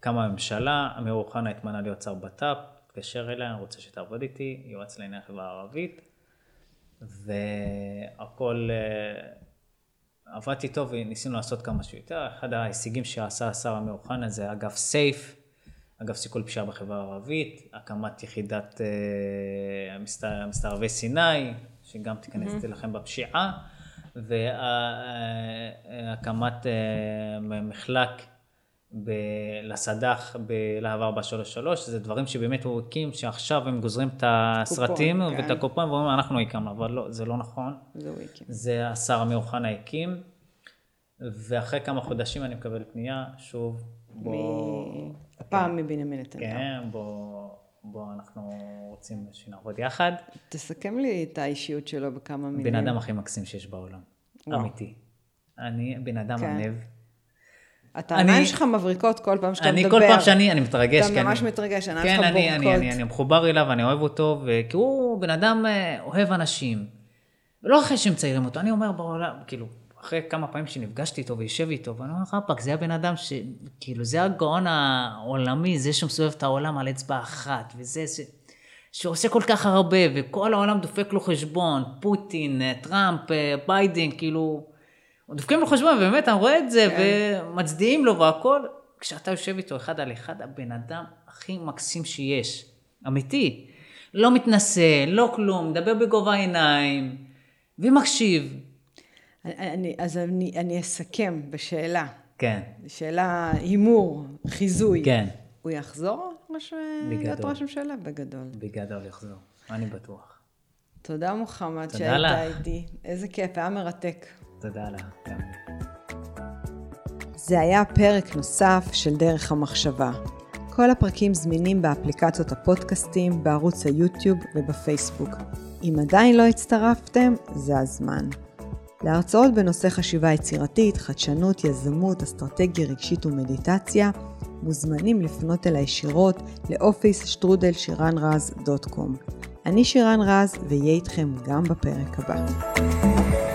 קמה הממשלה, אמיר אוחנה התמנה להיות שר בט"פ, התקשר אני רוצה שתעבוד איתי, יועץ לענייני החברה הערבית, והכל, אה, עבדתי טוב וניסינו לעשות כמה שיותר. אחד ההישגים שעשה השר אמיר אוחנה זה אגף סייף, אגף סיכול פשיעה בחברה הערבית, הקמת יחידת אה, מסתערבי סיני, שגם תיכנס mm-hmm. לכם בפשיעה, והקמת אה, מחלק לסד"ח בלהב 433, זה דברים שבאמת הוא הקים, שעכשיו הם גוזרים את הסרטים קופון, ואת כן. הקופון ואומרים אנחנו הקמנו, אבל לא, זה לא נכון. זה הוא הקים. זה השר אמיר אוחנה הקים, ואחרי כמה חודשים אני מקבל פנייה, שוב, בוא... הפעם מבנימין נתניהו. כן, בוא... בוא אנחנו רוצים שנעבוד יחד. תסכם לי את האישיות שלו בכמה מילים. בן אדם הכי מקסים שיש בעולם, וואו. אמיתי. אני בן אדם כן. ענב. הטעניים שלך מבריקות כל פעם שאתה אני מדבר. אני כל פעם שאני, אני מתרגש. אתה ממש אני, מתרגש, העיניים כן, שלך בורקות. כן, אני, אני, אני מחובר אליו, אני אוהב אותו, כי הוא בן אדם אה, אוהב אנשים. לא אחרי שהם ציירים אותו, אני אומר בעולם, כאילו, אחרי כמה פעמים שנפגשתי איתו וישב איתו, ואני אומר, רפאק, זה הבן אדם ש... כאילו, זה הגאון העולמי, זה שמסובב את העולם על אצבע אחת, וזה, זה... שעושה כל כך הרבה, וכל העולם דופק לו חשבון, פוטין, אה, טראמפ, אה, ביידן, כאילו... דופקים לו חשבון, ובאמת, אני רואה את זה, כן. ומצדיעים לו והכל. כשאתה יושב איתו אחד על אחד, הבן אדם הכי מקסים שיש. אמיתי. לא מתנשא, לא כלום, מדבר בגובה העיניים, ומקשיב. אני, אז אני, אני אסכם בשאלה. כן. שאלה, הימור, חיזוי. כן. הוא יחזור ראש, להיות ראש ממשלה? בגדול. בגדול יחזור, אני בטוח. תודה מוחמד שהיית איתי. איזה כיף, היה מרתק. תודה לך. זה היה פרק נוסף של דרך המחשבה. כל הפרקים זמינים באפליקציות הפודקאסטים, בערוץ היוטיוב ובפייסבוק. אם עדיין לא הצטרפתם, זה הזמן. להרצאות בנושא חשיבה יצירתית, חדשנות, יזמות, אסטרטגיה רגשית ומדיטציה, מוזמנים לפנות אליי ישירות לאופיס שטרודל שירן רז דוט קום. אני שירן רז, ואהיה איתכם גם בפרק הבא.